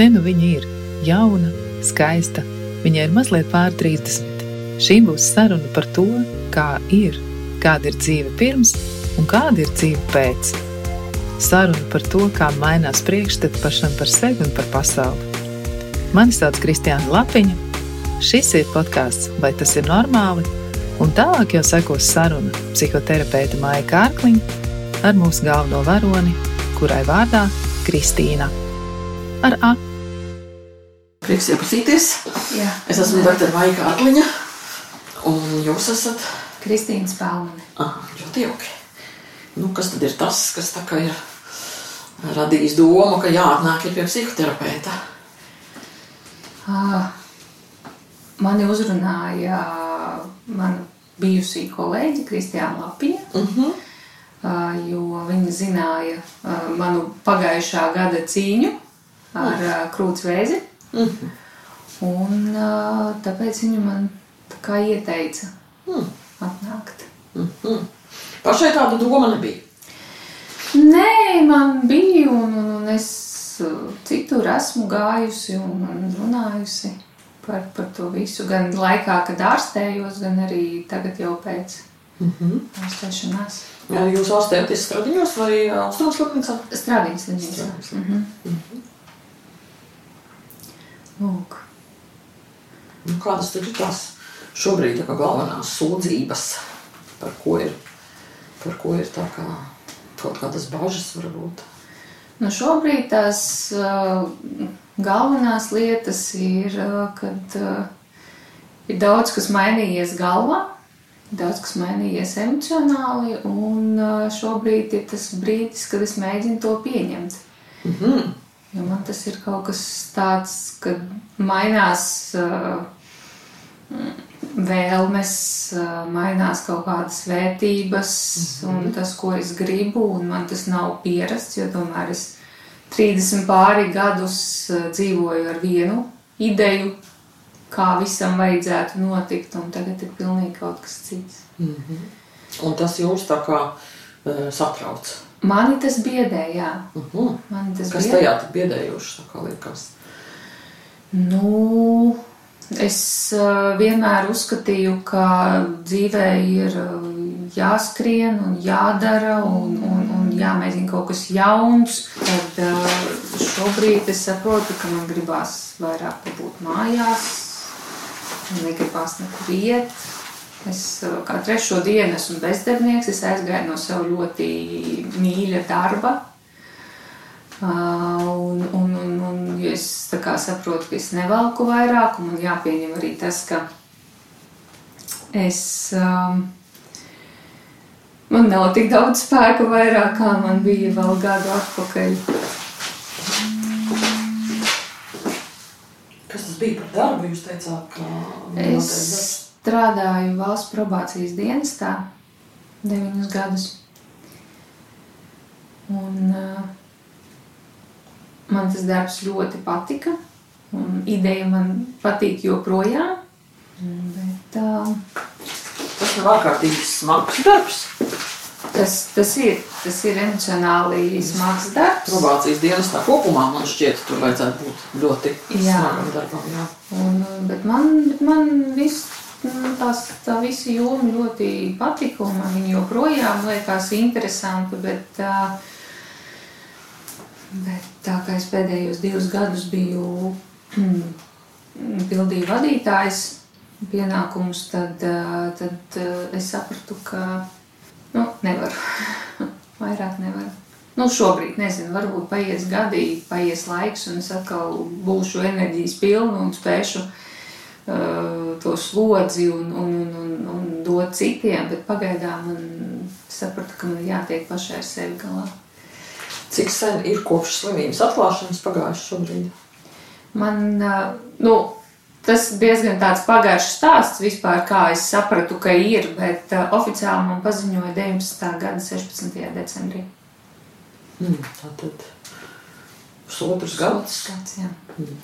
te nu viņa ir jauna, skaista. Viņai ir mazliet pār 30. Šī būs saruna par to, kā ir, kāda ir dzīve pirms un kāda ir dzīve pēc. Saruna par to, kā mainās priekšstati pašam par sevi un par pasauli. Mani sauc Kristiāna Lapiņa. Šis ir podkāsts, vai tas ir normāli? Un tālāk jau sekos saruna psihoterapeita Māja Kārkliņa ar mūsu galveno varoni, kurai vārdā Kristīna. Ar A. Prieks iepazīties. Jā. Es esmu Dārta Maija Kārkliņa, un jūs esat Kristīna Spēlmane. ah, ļoti jauki. Nu, kas tad ir tas, kas tā kā ir radījis domu, ka jāatnāk ir pie psihoterapeita? Ah, Mani uzrunāja mana bijusī kolēģe Kristiāna Lapiņa, Uh -huh. ah, jo viņa zināja ah, manu pagājušā gada cīņu ar ah, krūts Uh -huh. Un ah, tāpēc viņa man tā kā ieteica Hmm. atnākt. Uh -huh. Pašai tāda doma nebija. Nē, man bija, un, un, un es uh, citur esmu gājusi un, un runājusi par, par to visu. Gan laikā, kad ārstējos, gan arī tagad jau pēc Uh -huh. ārstēšanās. Jā, jūs ārstējaties stradiņos vai austrumu slimnīcā? Strādājums slimnīcā. Strādājums Mhm. Lūk. Nu, kādas tad ir tās šobrīd tā galvenās sūdzības, par ko ir, par ko ir tā kā kaut kādas bažas varbūt? Nu, šobrīd tās uh, galvenās lietas ir, uh, kad uh, ir daudz kas mainījies galvā, daudz kas mainījies emocionāli, un šobrīd ir tas brīdis, kad es mēģinu to pieņemt. Mhm. Jo man tas ir kaut kas tāds, kad mainās uh, vēlmes, uh, mainās kaut kādas vērtības un tas, ko es gribu, un man tas nav pierasts, jo tomēr es 30 pāri gadus dzīvoju ar vienu ideju, kā visam vajadzētu notikt, un tagad ir pilnīgi kaut kas cits. Un tas jūs tā kā uh, satrauc. Mani tas biedē, jā. Uh -huh. Mani tas Kas biedē. tajā tik biedējoši, tā kā liekas? Nu, es uh, vienmēr uzskatīju, ka dzīvē ir uh, jāskrien un jādara un, un, un jāmēģina kaut kas jauns. Tad uh, šobrīd es saprotu, ka man gribās vairāk būt mājās, negribās nekur iet. Es uh, kā trešo dienu esmu bezdarbnieks, es aizgāju no sev ļoti mīļa darba. Uh, un, un, un, un jo es saprotu, ka es nevalku vairāk, un man jāpieņem arī tas, ka es. Um, man nav tik daudz spēka vairāk, kā man bija vēl gadu atpakaļ. Kas tas bija par darbu? Jūs teicāt, ka Es strādāju valsts probācijas dienestā deviņus gadus. Un, uh, man tas darbs ļoti patika. Un ideja man patīk joprojām. Bet, uh, tas ir ārkārtīgi smags darbs. tas, tas, ir, tas ir emocionāli smags darbs. Probācijas dienestā kopumā man šķiet, tur vajadzētu būt ļoti smagam darbam. Jā. Un, bet man, bet man viss, tās, tā visa joma ļoti patika, un man viņa joprojām liekas interesanta. Bet, bet tā kā es pēdējos divus gadus biju mm, pildīju vadītājs pienākumus, tad, tad es sapratu, ka nu, nevaru. Vairāk nevaru. Nu, šobrīd, nezinu, varbūt paies gadi, paies laiks, un es atkal būšu enerģijas pilna un spēšu uh, to slodzi un, un, un, un, un dot citiem, bet pagaidām man sapratu, ka man jātiek pašai ar sevi galā. Cik sen ir kopš slimības atklāšanas pagājuši šobrīd? Man, uh, nu, tas diezgan tāds pagājušs stāsts vispār, kā es sapratu, ka ir, bet uh, oficiāli man paziņoja 19. gada 16. decembrī. Mm, tātad pusotrs gads. Gads, jā.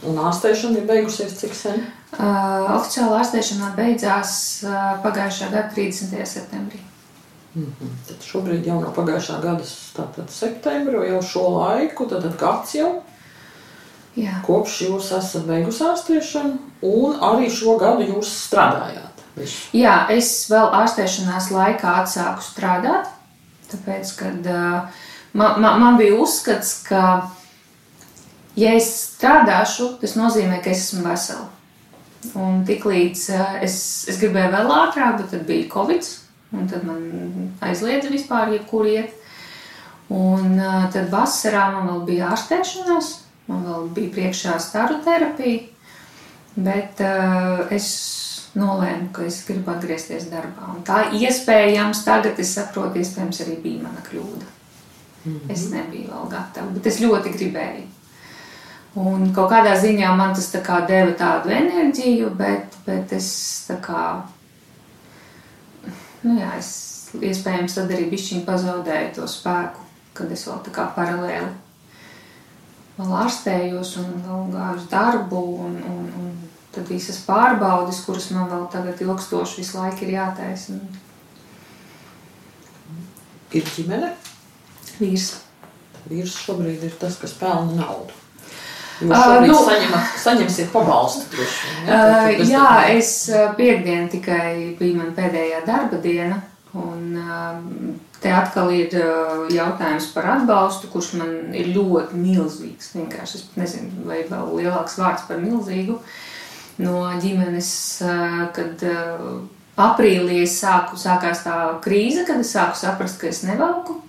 Un ārstēšana ir beigusies cik sen? Uh, oficiāla ārstēšana beidzās uh, pagājušā gada 30. septembrī. Mm -hmm. Tad šobrīd jau no pagājušā gada tātad septembra, jau šo laiku, tad gads jau. Jā. Kopš jūs esat beigusi ārstēšanu, un arī šo gadu jūs strādājāt. Visu. Jā, es vēl ārstēšanās laikā atsāku strādāt, tāpēc, kad uh, man, man, man bija uzskats, ka, ja es strādāšu, tas nozīmē, ka es esmu vesela. Un tiklīdz uh, es, es gribēju vēl ātrāk, bet tad bija Covid, un tad man aizliedza vispār jebkur iet. Un uh, tad vasarā man vēl bija ārstēšanās, man vēl bija priekšā staru terapija, bet uh, es nolēmu, ka es gribu atgriezties darbā. Un tā iespējams, tagad es saprotu, iespējams arī bija mana kļūda. Mm -hmm. Es nebiju vēl gatava, bet es ļoti gribēju. Un kaut kādā ziņā man tas tā kā deva tādu enerģiju, bet, bet es tā kā, nu jā, es iespējams tad arī bišķiņ pazaudēju to spēku, kad es vēl tā kā paralēli vēl ārstējos un vēl gāju darbu un, un, un tad visas pārbaudes, kuras man vēl tagad ilgstoši visu laiku ir jātaisa. Ir ģimene. Vīrs. Vīrs šobrīd ir tas, kas pelna naudu. Jūs Ā, šobrīd nu- saņemat, saņemsiet pabalstu droši ja? Uh, jā, es uh, piekdien tikai bija man pēdējā darba diena, un um, te atkal ir uh, jautājums par atbalstu, kurš man ir ļoti milzīgs. Vienkārši es nezinu, vai vēl lielāks vārds par milzīgu no ģimenes, uh, kad uh, aprīlī sāku, sākās tā krīze, kad es sāku saprast, ka es nevalku.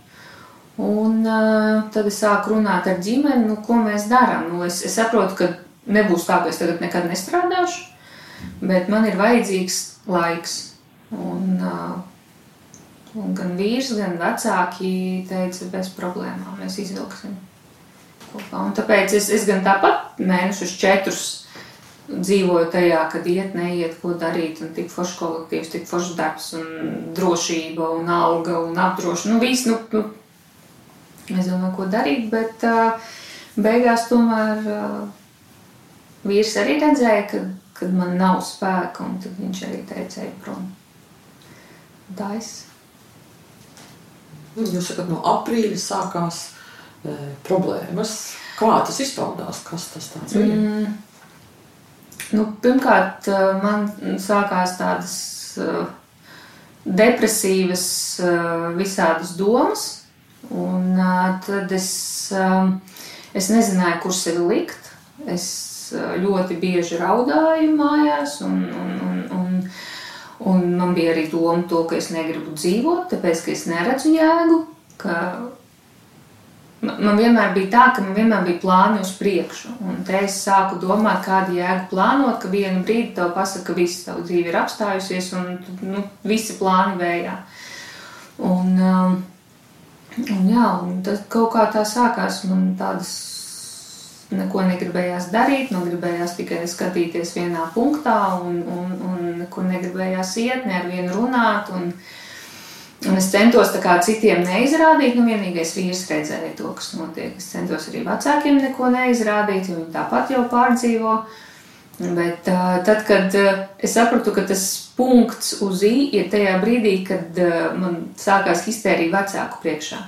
Un uh, tad es sāku runāt ar ģimeni, nu, ko mēs darām. Nu, es, es saprotu, ka nebūs tā, ka es tagad nekad nestrādāšu, bet man ir vajadzīgs laiks. Un, uh, un gan vīrs, gan vecāki teica, bez problēmām mēs izvilksim kopā. Un tāpēc es, es gan tāpat mēnešus četrus dzīvoju tajā, kad iet, neiet, ko darīt, un tik foršs kolektīvs, tik foršs darbs, un drošība, un alga, un apdrošināšana. Nu, viss, nu, nu, nezinu, ko darīt, bet beigās tomēr vīrs arī redzēja, ka, kad man nav spēka, un tad viņš arī teica, ej prom. Tā es. Jūs sakat, no aprīļa sākās e, problēmas. Kā tas izpaudās? Kas tas tāds bija? Mm. Nu, pirmkārt, man sākās tādas depresīvas, visādas domas, un tad es, es nezināju, kur sevi likt. Es ļoti bieži raudāju mājās, un, un, un, un, un man bija arī doma to, ka es negribu dzīvot, tāpēc, ka es neredzu jēgu, ka Man vienmēr bija tā, ka man vienmēr bija plāni uz priekšu. Un te es sāku domāt, kādu jēgu plānot, ka vienu brīdi tev pasaka, ka viss tavu dzīve ir apstājusies un nu, visi plāni vējā. Un, jā, un tad kaut kā tā sākās man tādas. Neko negribējās darīt, man gribējās tikai skatīties vienā punktā, un, un, un nekur negribējās iet, ne ar vienu runāt. Un, Un es centos tā kā citiem neizrādīt, nu vienīgais vīrs redzēja to, kas notiek. Es centos arī vecākiem neko neizrādīt, jo viņi tāpat jau pārdzīvo. Bet tad, kad es sapratu, ka tas punkts uz i ir tajā brīdī, kad man sākās histērija vecāku priekšā.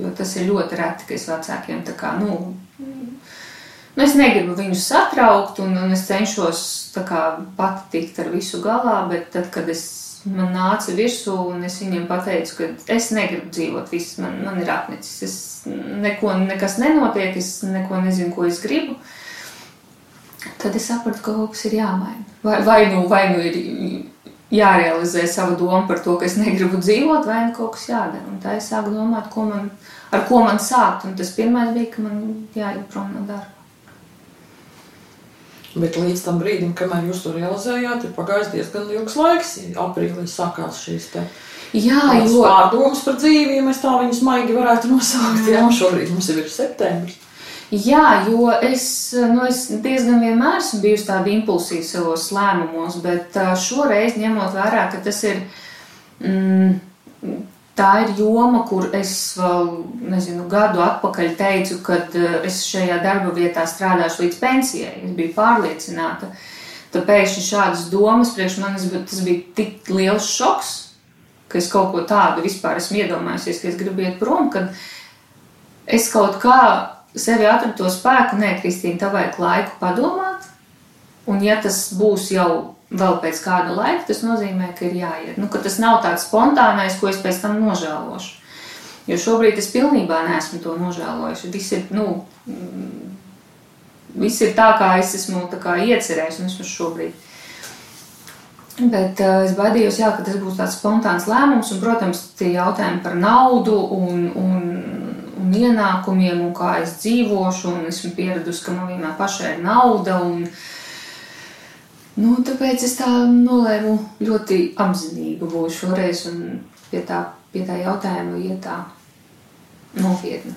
Jo tas ir ļoti reti, ka es vecākiem tā kā, nu, nu es negribu viņus satraukt, un, un es cenšos kā pati tikt ar visu galā, bet tad, kad es man nāca virsū, un es viņiem pateicu, ka es negribu dzīvot, viss man, man ir apnicis. Es neko, nekas nenotiek, es neko nezinu, ko es gribu. Tad es sapratu, ka kaut kas ir jāmaina. Vai, vai, nu, vai nu ir jārealizē sava doma par to, ka es negribu dzīvot, vai nu kaut kas jādara. Un tā es sāku domāt, ko man, ar ko man sākt. Un tas pirmais bija, ka man jāiet prom no darba. Bet līdz tam brīdim, kamēr jūs to realizējāt, ir pagājis diezgan ilgs laiks. Aprīlī sākās šīs te Jā, tādas jo pārdomas par dzīvi, ja mēs tā viņus maigi varētu nosaukt. Jā, šobrīd mums ir septembris. Jā, jo es, nu, es diezgan vienmēr esmu bijusi tāda impulsīva savos lēmumos, bet šoreiz ņemot vērā, ka tas ir. Mm, Tā ir joma, kur es vēl nezinu, gadu atpakaļ teicu, ka es šajā darba vietā strādāšu līdz pensijai. Es biju pārliecināta. Tāpēc šādas domas priekš manis bet tas bija tik liels šoks, ka es kaut ko tādu vispār esmu iedomājusies, ka es gribu iet prom, kad es kaut kā sevi atradu to spēku, nē, Kristīna, tev vajag laiku padomāt. Un, ja tas būs jau vēl pēc kāda laika, tas nozīmē, ka ir jāiet. Nu, ka tas nav tāds spontānais, ko es pēc tam nožēlošu. Jo šobrīd es pilnībā neesmu to nožēlojis. Viss ir, nu, viss ir tā, kā es esmu kā iecerējis, un vismaz šobrīd. Bet uh, es baidījos, jā, ka tas būs tāds spontāns lēmums, un, protams, tie jautājumi par naudu un, un, un ienākumiem, un kā es dzīvošu, un esmu pieradusi, ka man vienmēr pašai ir nauda. Un, nu, tāpēc es tā nolēmu ļoti apzinīgi būt šoreiz un pie tā, pie tā jautājuma iet tā nopietni.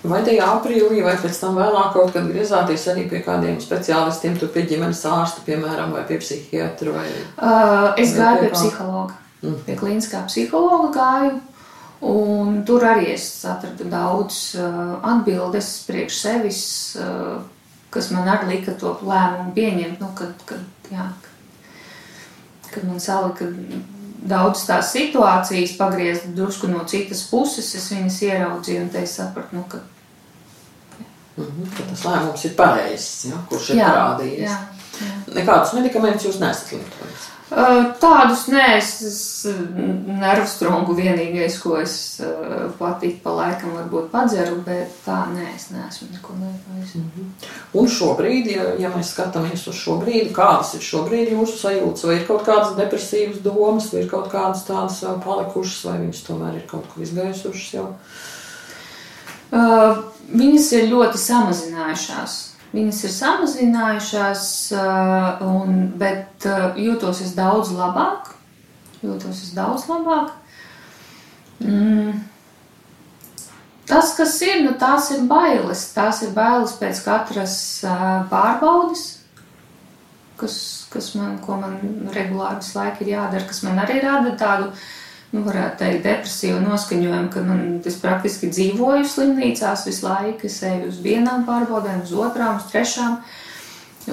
Vai tajā aprīlī, vai pēc tam vēlāk kaut kad griezāties arī pie kādiem speciālistiem, tur pie ģimenes ārsta, piemēram, vai pie psihiatra? Vai... Uh, es gāju pie psihologa. Mm. Pie klīniskā psihologa gāju. Un tur arī es atradu daudz uh, atbildes priekš sevis, uh, kas man arī lika to lēmumu pieņemt. Nu, kad, kad, jā, kad man salika daudz tās situācijas pagriezt drusku no citas puses, es viņas ieraudzīju un te sapratu, nu, ka. Ka tas lēmums ir pareizs, ja, kurš ir jā, parādījies. Jā, jā. Nekādus medikamentus jūs nesat lietojis? Tādus nē, es, es nervu strongu vienīgais, ko es patīk pa laikam varbūt padzeru, bet tā nē, es neesmu neko lietojis. Mm -hmm. Un šobrīd, ja, ja mēs skatāmies uz šo brīdi, kādas ir šobrīd jūsu sajūtas, vai ir kaut kādas depresīvas domas, vai ir kaut kādas tādas vēl palikušas, vai viņas tomēr ir kaut kur izgaisušas jau? Uh, viņas ir ļoti samazinājušās. Viņas ir samazinājušās, uh, un, bet uh, jūtos es daudz labāk. Jūtos es daudz labāk. Mm. Tas, kas ir, nu, tās ir bailes. Tās ir bailes pēc katras uh, pārbaudes, kas, kas man, ko man regulāri visu laiku ir jādara, kas man arī rada tādu uh, nu, varētu teikt, depresīvu noskaņojumu, ka man, es praktiski dzīvoju slimnīcās visu laiku, es eju uz vienām pārbaudēm, uz otrām, uz trešām.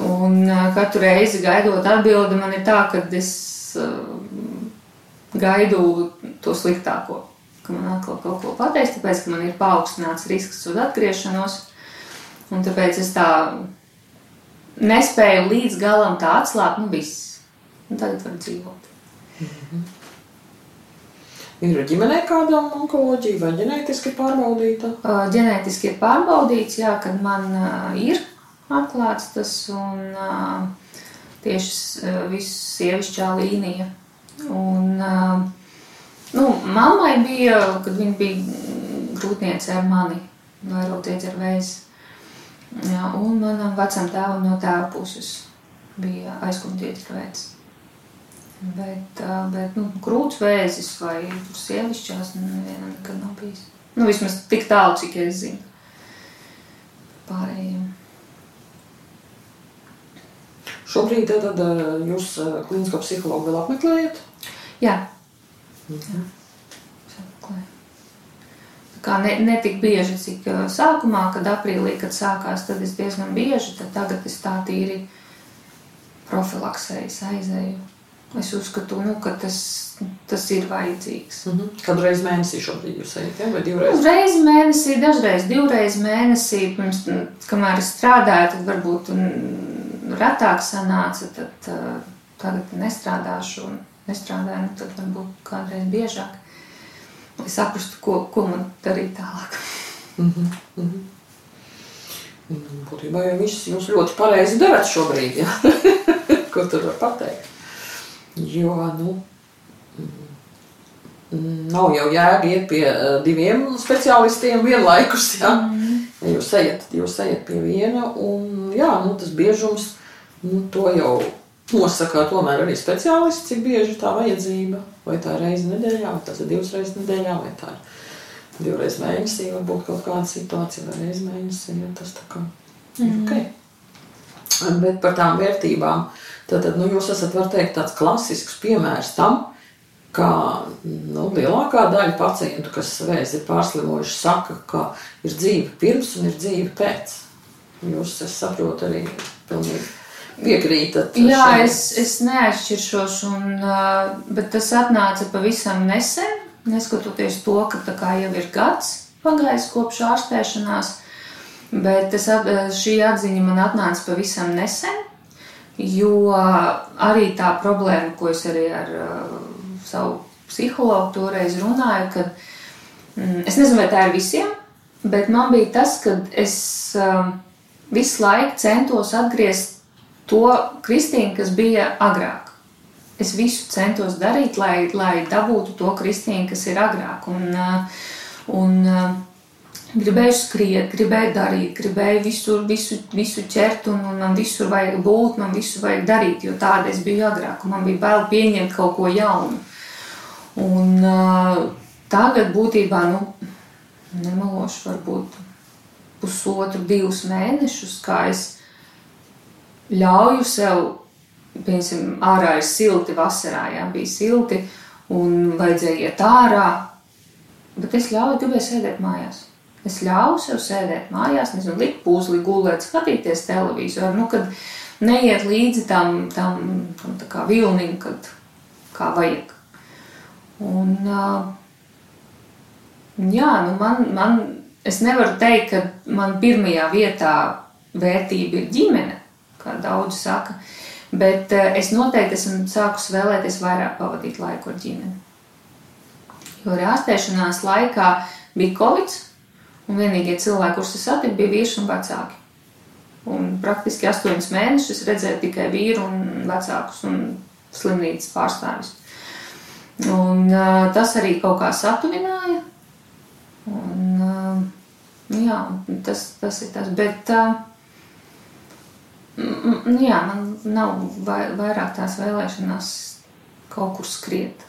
Un katru reizi gaidot atbildi, man ir tā, ka es uh, gaidu to sliktāko, ka man atkal kaut ko pateiks, tāpēc, ka man ir paaugstināts risks uz atgriešanos. Un tāpēc es tā nespēju līdz galam tā atslābt, nu viss. Un tagad var dzīvot. Mm -hmm. Ir ģimenē kāda onkoloģija vai ģenētiski pārbaudīta? Ģenētiski ir pārbaudīts, jā, kad man ir atklāts tas un tieši viss sievišķā līnija. Un, nu, mammai bija, kad viņa bija grūtniece ar mani, vairāk tiec ar vēzi. Jā, un manam vecam tēvam no tēva puses bija aizkumtietis veids. Bet, bet nu, krūtsvēzis vai sievišķās nevienam nekad nav bijis. Nu, vismaz tik tālu, cik es zinu. Pārējiem. Šobrīd tad jūs klīnisko psihologu vēl apmeklējat? Jā. Mhm. Jā. Kā ne, ne tik bieži, cik sākumā, kad aprīlī, kad sākās, tad es diezgan bieži, tad tagad es tā tīri profilaksējas aizēju Es uzskatu, nu, ka tas, tas ir vajadzīgs. Mm -hmm. Kādu reizi mēnesī šobrīd jūs ejat, ja? vai divreiz? Nu, reizi mēnesī, dažreiz divreiz mēnesī. Pirms, kamēr es strādāju, tad varbūt retāk sanāca, tad uh, tagad nestrādāšu un nestrādāju, nu, tad varbūt kādreiz biežāk. Lai saprastu, ko, ko man darīt tālāk. Mm -hmm. Mm -hmm. Būtībā jau viss jūs ļoti pareizi darat šobrīd, ja? ko tur var pateikt. Jo, nu, mm, nav jau jēga iet pie uh, diviem speciālistiem vienlaikus. Ja? Mm. Ja jūs ejat, jūs ejat pie viena, un jā, nu, tas biežums nu, to jau nosaka tomēr arī speciālists, cik bieži tā vajadzība. Vai tā ir reize nedēļā, vai tas ir divas reizes nedēļā, vai tā ir divreiz mēnesī, varbūt kaut kāda situācija, vai reiz mēnesī. Ja tas tā kā mm. ok. Bet par tām vērtībām. Uh, Tad, nu, jūs esat, var teikt, tāds klasisks piemērs tam, ka nu, lielākā daļa pacientu, kas vēzi ir pārslimojuši, saka, ka ir dzīve pirms un ir dzīve pēc. Jūs, es saprotu, arī pilnīgi piekrītat. Jā, es, es neatšķiršos, un, bet tas atnāca pavisam nesen, neskatoties to, ka jau ir gads pagājis kopš ārstēšanās, bet tas, šī atziņa man atnāca pavisam nesen, jo arī tā problēma, ko es arī ar uh, savu psihologu toreiz runāju, ka mm, es nezinu, vai tā ir visiem, bet man bija tas, ka es uh, visu laiku centos atgriezt to Kristīnu, kas bija agrāk. Es visu centos darīt, lai, lai dabūtu to Kristīnu, kas ir agrāk. Un, uh, un, uh, Gribēju skriet, gribēju darīt, gribēju visur, visu, visu ķert, un, un man visur vajag būt, man visu vajag darīt, jo tāda es biju agrāk, un man bija bail pieņemt kaut ko jaunu. Un uh, tagad būtībā, nu, nemelošu, varbūt pusotru, divus mēnešus, kā es ļauju sev, piemēram, ārā ir silti, vasarā jā, bija silti un vajadzēja iet ārā, bet es ļauju, gribēju sēdēt mājās. Es ļauju sev sēdēt mājās, nezinu, likt pūzli, gulēt, skatīties televizoru, nu, kad neiet līdzi tam, tam, tam tā kā vilnim, kad kā vajag. Un, jā, nu man, man, es nevaru teikt, ka man pirmajā vietā vērtība ir ģimene, kā daudzi saka, bet es noteikti esmu sākus vēlēties vairāk pavadīt laiku ar ģimeni. Jo arī ārstēšanās laikā bija Covid, un vienīgie cilvēki, kurus es satiku, bija vīrs un vecāki. Un praktiski astoņus mēnešus redzēju tikai vīru un vecākus un slimnīcas pārstāvis. Un, uh, tas arī kaut kā satuvināja. Un, uh, jā, tas, tas ir tas. Bet, uh, jā, man nav vai, vairāk tās vēlēšanās kaut kur skriet,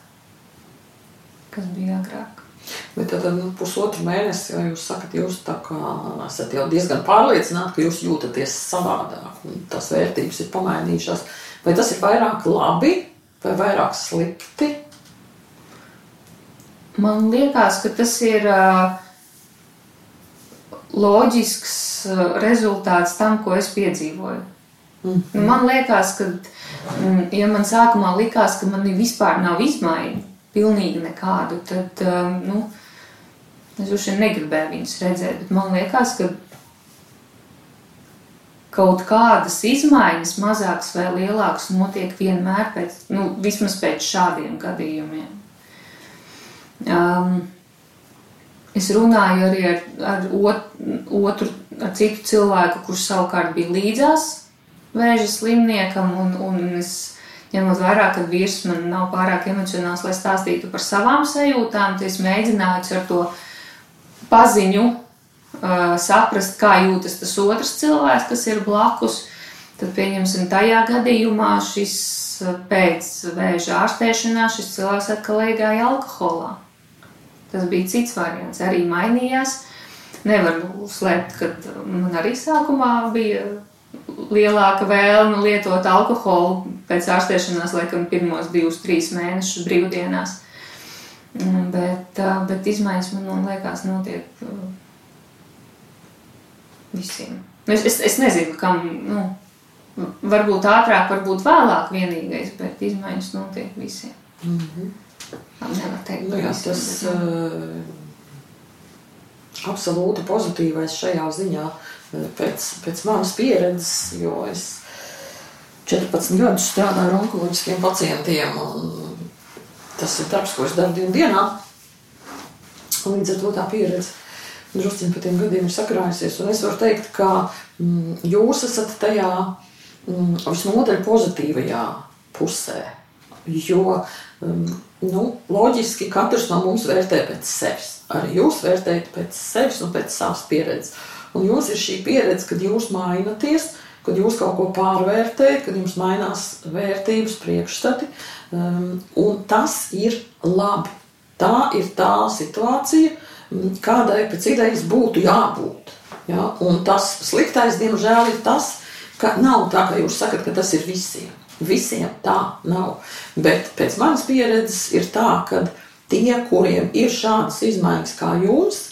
kas bija agrāk. Bet tad nu, pusotru mēnesi, ja jūs sakat, jūs esat jau diezgan pārliecināti, ka jūs jūtaties savādāk un tās vērtības ir pamainījušās. Vai tas ir vairāk labi vai vairāk slikti? Man liekas, ka tas ir loģisks rezultāts tam, ko es piedzīvoju. Mm -hmm. man liekas, ka, mm, ja man sākumā likās, ka man vispār nav izmaiņu, pilnīgi nekādu, tad um, nu, es droši vien negribēju viņus redzēt. Bet man liekas, ka kaut kādas izmaiņas, mazākas vai lielākas, notiek vienmēr pēc, nu, vismaz pēc šādiem gadījumiem. Um, es runāju arī ar, ar ot, otru, ar citu cilvēku, kurš savukārt bija līdzās vēža slimniekam, un, un es ņemot vērā, ka vīrs man nav pārāk emocionāls, lai stāstītu par savām sajūtām, tad es mēģināju ar to paziņu uh, saprast, kā jūtas tas otrs cilvēks, kas ir blakus. Tad, pieņemsim, tajā gadījumā šis pēc vēža ārstēšanās šis cilvēks atkal iegāja alkoholā. Tas bija cits variants, arī mainījās. Nevaru slēpt, ka man arī sākumā bija lielāka vēlme lietot alkoholu pēc ārstēšanās, laikam, pirmos divus, trīs mēnešus brīvdienās. Mm, bet, bet izmaiņas man liekas, notiek visiem. Es, es, es nezinu, kam, nu, varbūt ātrāk, varbūt vēlāk vienīgais, bet izmaiņas notiek visiem. Mm -hmm. Nevar teikt, nu, jā, tas uh, absolūti pozitīvais šajā ziņā pēc, pēc manas pieredzes, jo es 14 gadus strādāju ar onkoloģiskiem pacientiem. Tas ir darbs, ko es daru dienu dienā. Un līdz ar to tā pieredze druskuļi pa tiem gadiem ir sakrājusies. Un es varu teikt, ka mm, jūs esat tajā mm, visnotaļ pozitīvajā pusē. Jo um, nu, loģiski katrs no mums vērtē pēc sevis. Arī jūs vērtējat pēc sevis un pēc savas pieredzes. Un jums ir šī pieredze, kad jūs mainaties, kad jūs kaut ko pārvērtējat, kad jums mainās vērtības, priekšstati. Um, un tas ir labi. Tā ir tā situācija, mm, kādai pēc idejas būtu jābūt. Ja? Un tas sliktais, diemžēl, ir tas, ka nav tā, ka jūs sakat, ka tas ir visiem. Visiem tā nav. Bet pēc manas pieredzes ir tā, ka tie, kuriem ir šādas izmaiņas kā jums,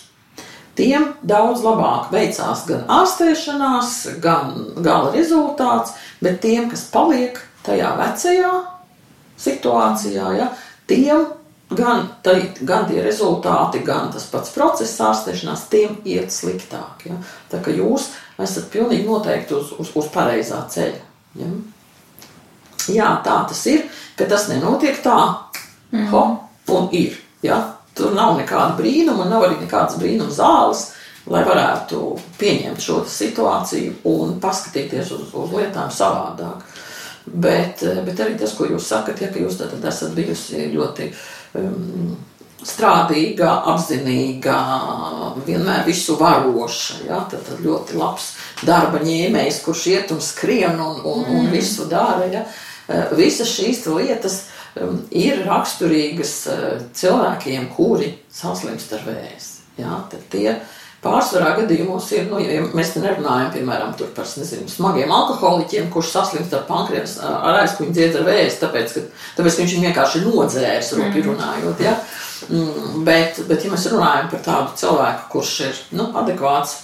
tiem daudz labāk veicās gan ārstēšanās, gan gala rezultāts, bet tiem, kas paliek tajā vecajā situācijā, ja, tiem gan, tā, gan tie rezultāti, gan tas pats process ārstēšanās, tiem iet sliktāk. Ja? Tā kā jūs esat pilnīgi noteikti uz, uz, uz pareizā ceļa. Ja? Jā, tā tas ir, ka tas nenotiek tā, mm. ho, un ir. Ja? Tur nav nekāda brīnuma, nav arī nekādas brīnuma zāles, lai varētu pieņemt šo situāciju un paskatīties uz, uz lietām savādāk. Bet, bet arī tas, ko jūs sakat, ja jūs esat bijusi ļoti um, strādīga, apzinīga, vienmēr visu varoša. Ja? Tad, tad ļoti labs darba ņēmējs, kurš iet un skrien un, un, mm. un visu dara. Ja? Uh, visas šīs lietas ir raksturīgas uh, cilvēkiem, kuri saslimst ar vēzi. Ja? Tad tie Pārsvarā gadījumos ir, nu, ja mēs te nerunājam, piemēram, par nezinu, smagiem alkoholiķiem, kurš saslimst ar pankreas, ar aizkuņu dziedz ar vēzi, tāpēc, ka, tāpēc, ka viņš viņu vienkārši nodzērs, rupi mhm. runājot, ja? Mm, bet, bet, ja mēs runājam par tādu cilvēku, kurš ir, nu, adekvāts,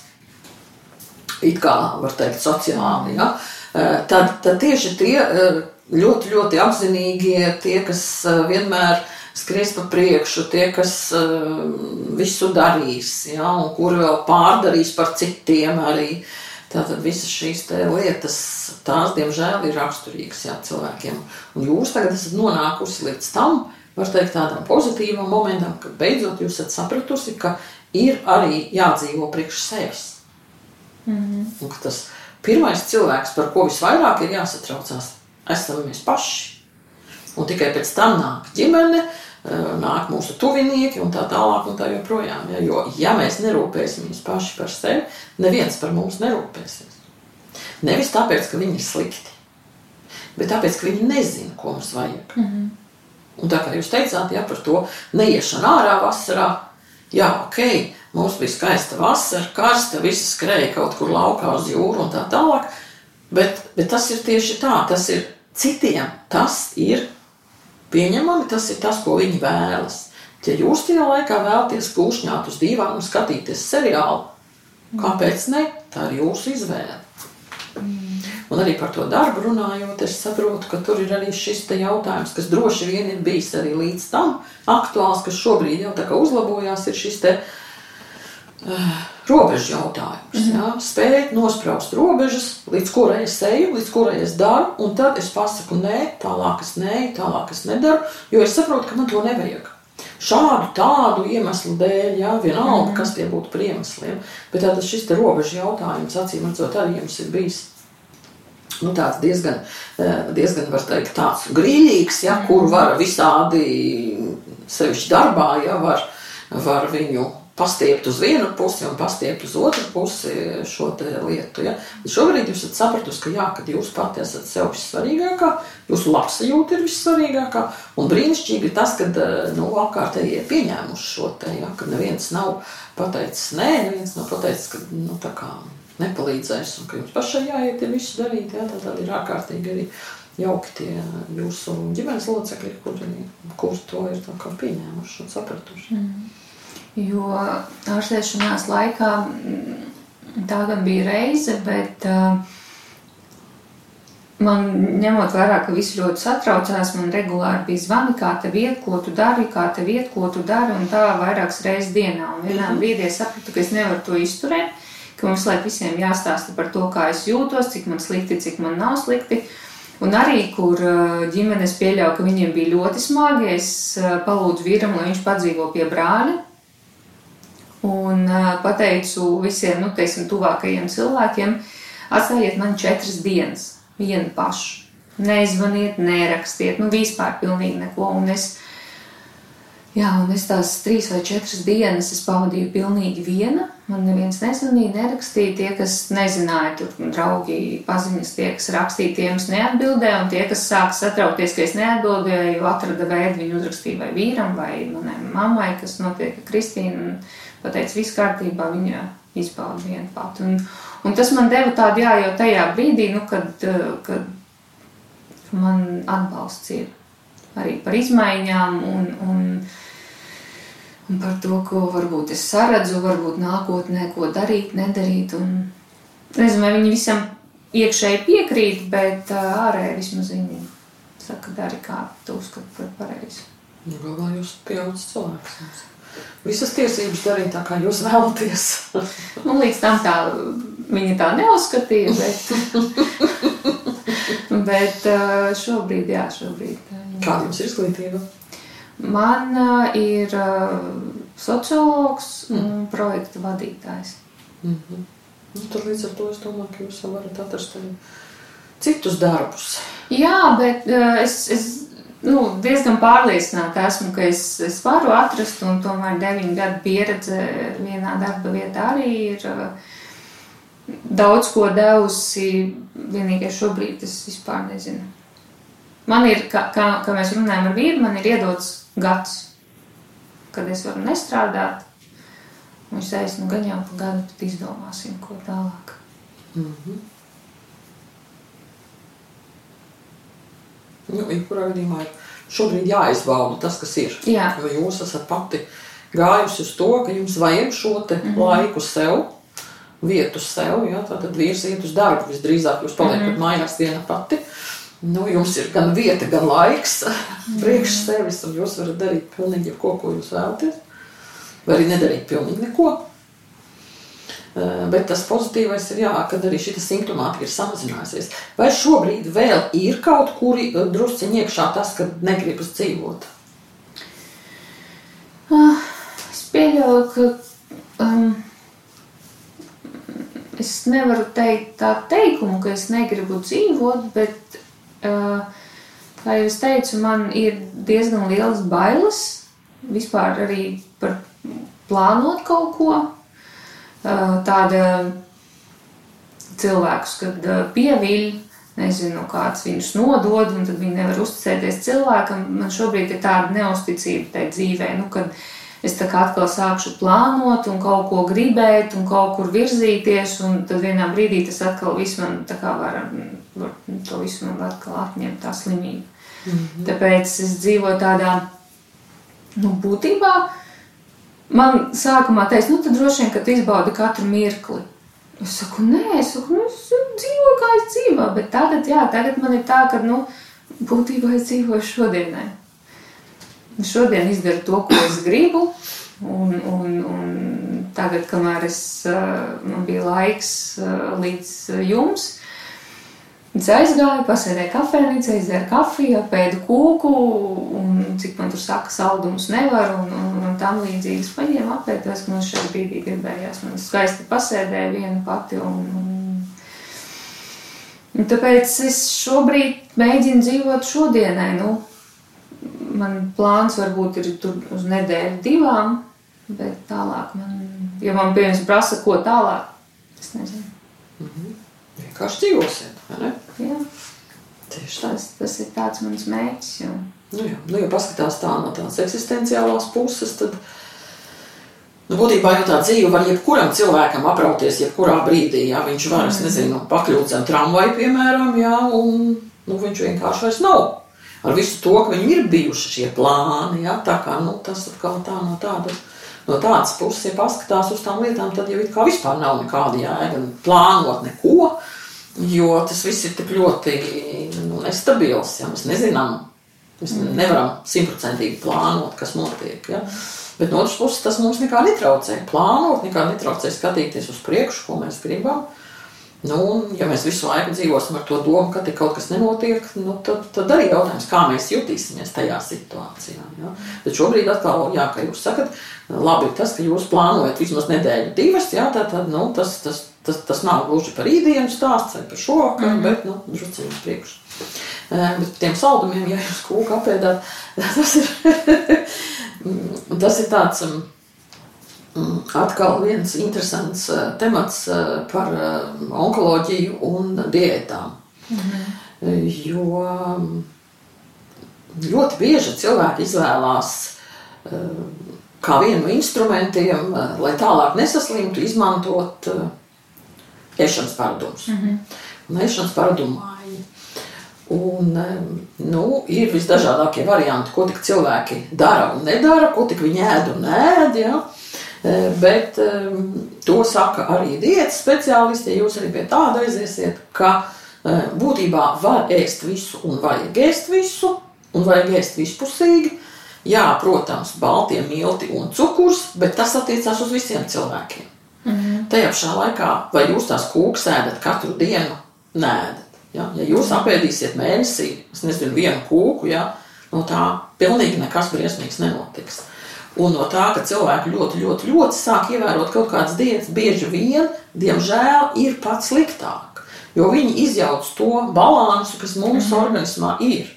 it kā, var teikt, sociāli, ja? tad, tad tieši tie ļoti, ļoti apzinīgie, tie, kas vienmēr skries pa priekšu, tie, kas uh, visu darīs, ja, un kuri vēl pārdarīs par citiem arī. Tātad visas šīs lietas, tās, diemžēl, ir raksturīgas jā, cilvēkiem. Un jūs tagad esat nonākusi līdz tam, var teikt, tādam pozitīvam momentam, ka beidzot jūs esat sapratusi, ka ir arī jādzīvo priekš sevis. Mm -hmm. Un ka tas pirmais cilvēks, par ko visvairāk ir jāsatraucās, esam mēs paši. Un tikai pēc tam nāk ģimene, nāk mūsu tuvinieki un tā tālāk un tā joprojām. Ja? Jo, ja mēs nerūpēsimies paši par sevi, neviens par mums nerūpēsies. Nevis tāpēc, ka viņi ir slikti, bet tāpēc, ka viņi nezina, ko mums vajag. Mm -hmm. Un tā kā jūs teicāt, ja par to neiešanu ārā vasarā, jā, ok, mums bija skaista vasara, karsta, visi skrēja kaut kur laukā uz jūru un tā tālāk, bet, bet tas ir tieši tā, tas ir citiem, tas ir pieņemami, tas ir tas, ko viņi vēlas. Ja jūs tajā laikā vēlaties kūšņāt uz dīvānu un skatīties seriālu, kāpēc ne? Tā ir jūsu izvēle. Un arī par to darbu runājot, es saprotu, ka tur ir arī šis jautājums, kas droši vien ir bijis arī līdz tam aktuāls, kas šobrīd jau tā kā uzlabojās, ir šis te uh, robežu jautājums. Mm -hmm. ja? Spēt nospraust robežas, līdz kurai es eju, līdz kurai es daru, un tad es pasaku nē, tālāk es nē, tālāk es nedaru, jo es saprotu, ka man to nevajag. Šādu tādu iemeslu dēļ, ja vienalga, mm -hmm. kas tie būtu par iemesliem. Bet tātad šis robežu jautājums, acīm redzot, arī jums ir bijis nu, tāds diezgan, eh, diezgan var teikt, tāds grīļīgs, ja, kur var visādi sevišķi darbā, ja var, var viņu pastiept uz vienu pusi un pastiept uz otru pusi šo lietu. Ja? Bet šobrīd jūs esat sapratusi, ka jā, kad jūs pati esat sev vissvarīgākā, jūsu labsajūta ir vissvarīgākā, un brīnišķīgi tas, ka nu, apkārtējie ir pieņēmuši šo te, ja? ka neviens nav pateicis nē, neviens nav pateicis, ka nu, tā kā nepalīdzēs un ka jums pašai jāiet ir visu darīt, ja? tad ir ārkārtīgi arī jauki tie jūsu ģimenes locekļi, kuri, kuri to ir pieņēmuši un sapratuši. Mm. Jo ārstēšanās laikā mm, tā gan bija reize, bet uh, man ņemot vērā, ka visi ļoti satraucās, man regulāri bija zvani, kā tev iet, ko tu dari, kā tev iet, ko tu dari, un tā vairākas reizes dienā. Un vienā -hmm. brīdī es sapratu, ka es nevaru to izturēt, ka mums laik visiem jāstāsta par to, kā es jūtos, cik man slikti, cik man nav slikti. Un arī, kur ģimenes pieļauja, ka viņiem bija ļoti smagi, es palūdzu vīram, lai viņš padzīvo pie brāļa, un pateicu visiem, nu, teiksim, tuvākajiem cilvēkiem, atstājiet man četras dienas, vienu pašu. Neizvaniet, nerakstiet, nu, vispār pilnīgi neko. Un es, jā, un es tās trīs vai četras dienas pavadīju pilnīgi viena. Man neviens nezvanīja, nerakstīja. Tie, kas nezināja, tur draugi, paziņas, tie, kas rakstīja, tiem es neatbildēju, un tie, kas sāka satraukties, ka es neatbildēju, atrada veidu viņu uzrakstīja vai vīram, vai manai mammai, kas notiek Kristīna pateica, viss kārtībā, viņa izbauda viena pati. Un, un tas man deva tādu, jā, jau tajā brīdī, nu, kad, kad man atbalsts ir arī par izmaiņām un, un, un par to, ko varbūt es saredzu, varbūt nākotnē, ko darīt, nedarīt. Un, nezinu, vai viņi visam iekšēji piekrīt, bet ārēji vismaz viņi saka, dari kā tu uzskati par pareizi. Nu, galvā jūs pieaudzis cilvēks. Visas tiesības darīt tā, kā jūs vēlaties. Nu, līdz tam tā viņa tā neuzskatīja, bet, bet uh, šobrīd, jā, šobrīd. Kāda jums ir izglītība? Man uh, ir uh, sociologs un projekta vadītājs. Mhm. Nu, tad līdz ar to es domāju, ka jūs varat atrast arī citus darbus. Jā, bet es, es nu, diezgan pārliecināta esmu, ka es, es varu atrast, un tomēr deviņu gadu pieredze vienā darba vietā arī ir uh, daudz ko devusi. Vienīgais šobrīd es vispār nezinu. Man ir, kā, kā, kā mēs runājam ar vīru, man ir iedots gads, kad es varu nestrādāt. Viņš teica, nu gan jau pa gadu, tad izdomāsim, ko tālāk. Mhm. Nu, jebkurā gadījumā ir šobrīd jāizbauda tas, kas ir. Jā. Jo jūs esat pati gājusi uz to, ka jums vajag šo te Mhm. laiku sev, vietu sev. Ja? Tad vīrs iet uz darbu visdrīzāk, jūs paliekat Mhm. mājās viena pati. Nu, jums ir gan vieta, gan laiks Mhm. priekš sevis, un jūs varat darīt pilnīgi jebko, ko jūs vēlaties. Vai arī nedarīt pilnīgi neko. Eh, Bet tas pozitīvais ir, jā, kad arī šī simptomātika ir samazinājusies. Vai šobrīd vēl ir kaut kuri eh, drusciņi iekšā tas, ka negribas dzīvot? Ah, Es pieļauju, ka um, es nevaru teikt tādu teikumu, ka es negribu dzīvot, bet, uh, kā jau es teicu, man ir diezgan liels bailes vispār arī par plānot kaut ko. Uh, Tāda cilvēkus, kad uh, pieviļ, nezinu, kāds viņus nodod, un tad viņi nevar uzticēties cilvēkam. Man šobrīd ir tāda neusticība tai dzīvē, nu, kad es tā kā atkal sākšu plānot un kaut ko gribēt un kaut kur virzīties, un tad vienā brīdī tas atkal viss man tā kā var, var to visu man atkal atņemt tā slimība. Mm -hmm. Tāpēc es dzīvoju tādā, nu, būtībā. Man sākumā teica, nu, tad droši vien, ka tu izbaudi katru mirkli. Es saku, nē, es saku, nu, es dzīvoju, kā es dzīvoju, bet tagad, jā, tagad man ir tā, ka, nu, būtībā es dzīvoju šodienai. Šodien izdaru to, ko es gribu, un, un, un tagad, kamēr es, uh, man bija laiks uh, līdz jums, Es aizgāju, pasēdēju kafejnīcā, izdzēru kafiju, apēdu kūku, un cik man tur saka, saldumus nevar, un, un, un tam līdzīgi. Es paņēmu apēdos, ka man šajā brīdī gribējās. Man skaisti pasēdēja viena pati, un, un, un tāpēc es šobrīd mēģinu dzīvot šodienai. Nu, man plāns varbūt ir tur uz nedēļu divām, bet tālāk man, ja man piemēram prasa, ko tālāk, es nezinu. Vienkārši dzīvosiet, vai ne? Jā. Tieši tā. Tas, tas ir tāds mans mērķis. Jo. Nu, jā, nu, ja paskatās tā no tādas eksistenciālās puses, tad nu, būtībā jau tā dzīve var jebkuram cilvēkam aprauties, jebkurā brīdī. Jā, viņš var, es nezinu, pakļūt zem tramvaju, piemēram, jā, un nu, viņš vienkārši vairs nav. Ar visu to, ka viņam ir bijuši šie plāni, jā, tā kā nu, tas atkal tā no tādas. No tādas puses, ja paskatās uz tām lietām, tad jau it kā vispār nav nekāda jēga plānot neko, jo tas viss ir tik ļoti nu, nestabils. Ja? Mēs nezinām, mēs nevaram simtprocentīgi plānot, kas notiek. Ja? Bet no otras puses, tas mums nekā netraucē plānot, nekā netraucē skatīties uz priekšu, ko mēs gribam. Nu, un, ja mēs visu laiku dzīvosim ar to domu, ka te kaut kas nenotiek, nu, tad, tad arī jautājums, kā mēs jutīsimies tajā situācijā. Ja? Bet šobrīd atkal, jā, kā jūs sakat, labi tas, ka jūs plānojat vismaz nedēļu, divas, jā, tad, tad nu, tas, tas, tas, tas nav gluži par rītdienu stāsts vai par šovakaru, mm -hmm. bet, nu, drusciņi uz priekšu. Bet tiem saldumiem, ja jūs kūku apēdāt, tas ir, tas ir tāds atkal viens interesants temats par onkoloģiju un diētām. Mhm. Jo ļoti bieži cilvēki izvēlās kā vienu no instrumentiem, lai tālāk nesaslimtu, izmantot ēšanas paradumus. Mhm. Un ēšanas paradumu maiņu. Un, nu, ir visdažādākie varianti, ko cilvēki dara un nedara, ko viņi ēd un ēd. Ja? Bet to saka arī diētas speciālisti, ja jūs arī pie tāda aiziesiet, ka būtībā var ēst visu un vajag ēst visu, un vajag ēst vispusīgi, Jā, protams, baltie milti un cukurs, bet tas attiecās uz visiem cilvēkiem. -hmm. Tajā pašā laikā, vai jūs tās kūkas ēdat katru dienu? Nē, ja? ja jūs apēdīsiet mēnesī, es nezinu, vienu kūku, ja? no tā pilnīgi nekas briesmīgs nenotiks. Un no tā, ka cilvēki ļoti, ļoti, ļoti sāk ievērot kaut kādas diētas, bieži vien, diemžēl, ir pats sliktāk. Jo viņi izjauc to balansu, kas mums -hmm. organismā ir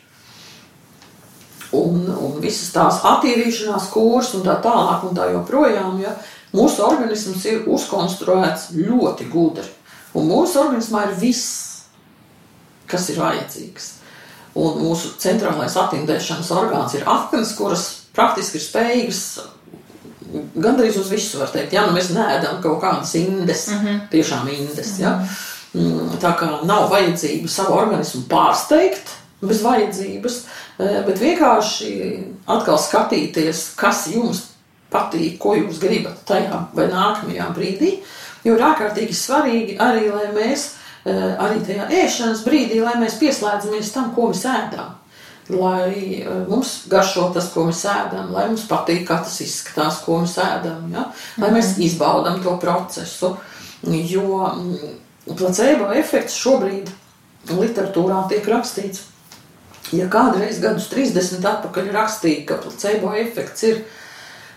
un, un visas tās attīrīšanās kurs un tā tālāk un tā joprojām. Ja, mūsu organisms ir uzkonstruēts ļoti gudri. Un mūsu organismā ir viss, kas ir vajadzīgs. Un mūsu centrālais attīrīšanas orgāns ir aknas, kuras praktiski ir spējīgas gandrīz uz visu, var teikt. Ja nu mēs neēdam kaut kādas indes, mm -hmm. tiešām indes. Ja? Mm, tā kā nav vajadzība savu organismu pārsteigt bez vajadzības, Eh, bet vienkārši atkal skatīties, kas jums patīk, ko jūs gribat tajā vai nākamajā brīdī. Jo ir ārkārtīgi svarīgi arī, lai mēs eh, arī tajā ēšanas brīdī, lai mēs pieslēdzamies tam, ko mēs ēdam. Lai eh, mums garšo tas, ko mēs ēdam, lai mums patīk, kā tas izskatās, ko mēs ēdam, ja? lai mēs mhm. izbaudam to procesu. Jo mm, placebo efekts šobrīd literatūrā tiek rakstīts Ja kādreiz gadus 30 atpakaļ rakstīja, ka placebo efekts ir,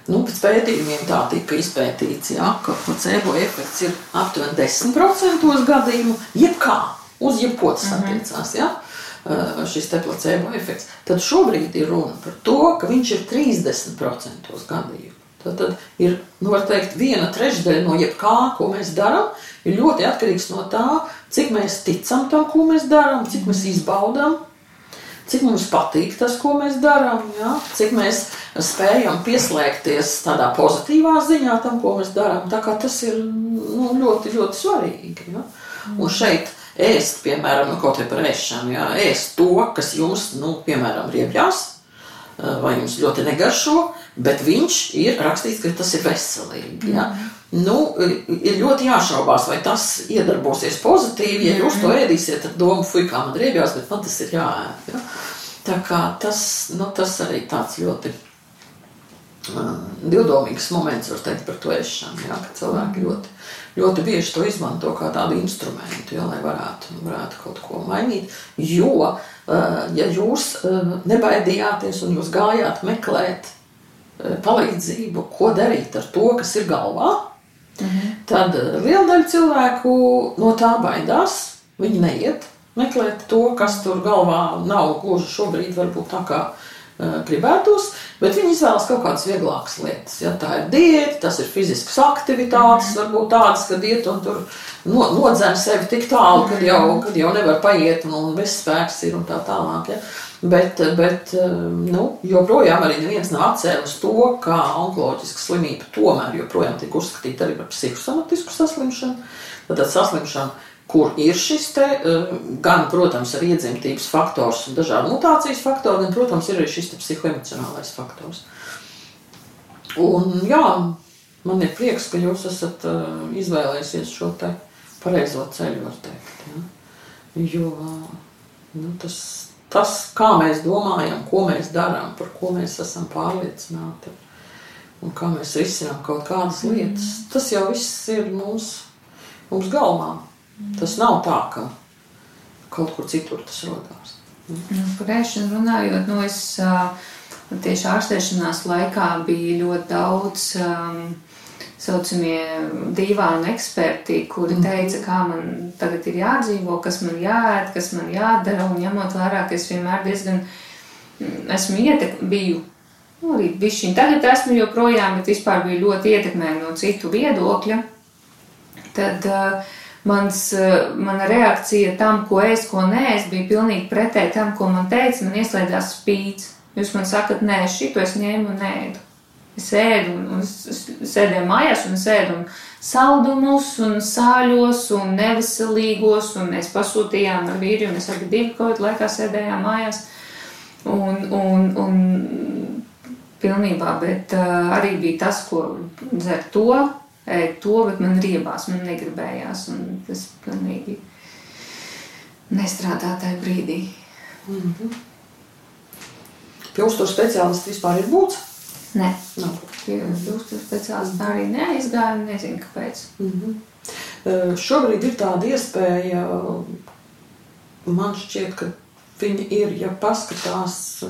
nu, pēc pētījumiem tā tika izpētīts, ja, ka placebo efekts ir aptuveni 10% gadījumu, jebkā, uz jebko tas mhm. attiecās, ja, šis te placebo efekts, tad šobrīd ir runa par to, ka viņš ir 30% gadījumu. Tad, tad ir, nu, teikt, viena trešdaļa no jebkā, ko mēs darām, ir ļoti atkarīgs no tā, cik mēs ticam tam, ko mēs darām, cik mēs izbaudām, cik mums patīk tas, ko mēs darām, ja? cik mēs spējam pieslēgties tādā pozitīvā ziņā tam, ko mēs darām. Tas ir nu, ļoti, ļoti svarīgi. Ja? Un šeit ēst, piemēram, nu, kaut vai par ēšanu, ja? ēst to, kas jums, nu, piemēram, riebjās, vai jums ļoti negaršo, bet viņš ir rakstīts, ka tas ir veselīgi. Ja? Nu, ir ļoti jāšaubās, vai tas iedarbosies pozitīvi. Ja jūs to ēdīsiet, tad doma, fuck, kā man riebjās, bet man tas ir jāēd. Ja? Tā kā tas, nu, tas arī tāds ļoti divdomīgs moments, var teikt, par to ēšanu. Ja? Ka cilvēki ļoti, ļoti bieži to izmanto kā tādu instrumentu, ja? lai varētu, varētu kaut ko mainīt. Jo, ja jūs nebaidījāties un jūs gājāt meklēt palīdzību, ko darīt ar to, kas ir galvā, Mhm. Tad eh, liela daļa cilvēku no tā baidās. Viņi neiet meklēt to, kas tur galvā nav gluži šobrīd, varbūt tā kā uh, gribētos, bet viņi izvēlas kaut kādas vieglākas lietas. Ja tā ir diēta, tas ir fiziskas aktivitātes, mm. varbūt tādas, ka iet un tur no, nodzen sevi tik tālu, kad jau, mhm. kad jau nevar paiet un, un viss spēks ir un tā tālāk. Ja. Bet, bet nu, joprojām arī neviens nav atcēlis to, kā onkoloģiska slimība tomēr joprojām tiek uzskatīta arī par psihosomatisku saslimšanu. Tad saslimšana, kur ir šis te, gan, protams, ar iedzimtības faktors un dažādu mutācijas faktoru, gan, protams, ir arī šis psihoemocionālais faktors. Un, jā, man ir prieks, ka jūs esat izvēlējusies šo te pareizo ceļu, var teikt. Ja? Jo nu, tas tas, kā mēs domājam, ko mēs darām, par ko mēs esam pārliecināti un kā mēs risinām kaut kādas mm. lietas, tas jau viss ir mums, mums galvā. Tas nav tā, ka kaut kur citur tas rodās. Mm. Nu, ēšanu runājot, nu es tieši ārstēšanās laikā bija ļoti daudz um, saucamie divānu eksperti, kuri mm. teica, kā man tagad ir jādzīvo, kas man jāēd, kas man jādara, un ņemot vērā, ka es vienmēr diezgan mm, esmu ietek, biju, nu, arī bišķiņ tagad esmu joprojām, bet vispār biju ļoti ietekmēta no citu viedokļa, tad uh, mans, uh, mana reakcija tam, ko es, ko nē, es biju pilnīgi pretēji tam, ko man teica, man ieslēdzās spīts. Jūs man sakat, nē, šito es ņēmu un ēdu. Es ēdu, un, un sēdēju mājās, un es ēdu un saldumus, un sāļos, un neveselīgos, un mēs pasūtījām ar vīru, un es abi divi kaut laikā sēdējām mājās. Un, un, un pilnībā, bet uh, arī bija tas, ko dzer to, ēd to, bet man riebās, man negribējās, un tas pilnīgi nestrādā tajā brīdī. Mm -hmm. Pie uzturu speciālista vispār ir būts? Nē, pie uzturu speciālista arī neaizgāju, nezinu kāpēc. Mm -hmm. Šobrīd ir tāda iespēja, man šķiet, ka viņi ir, ja paskatās.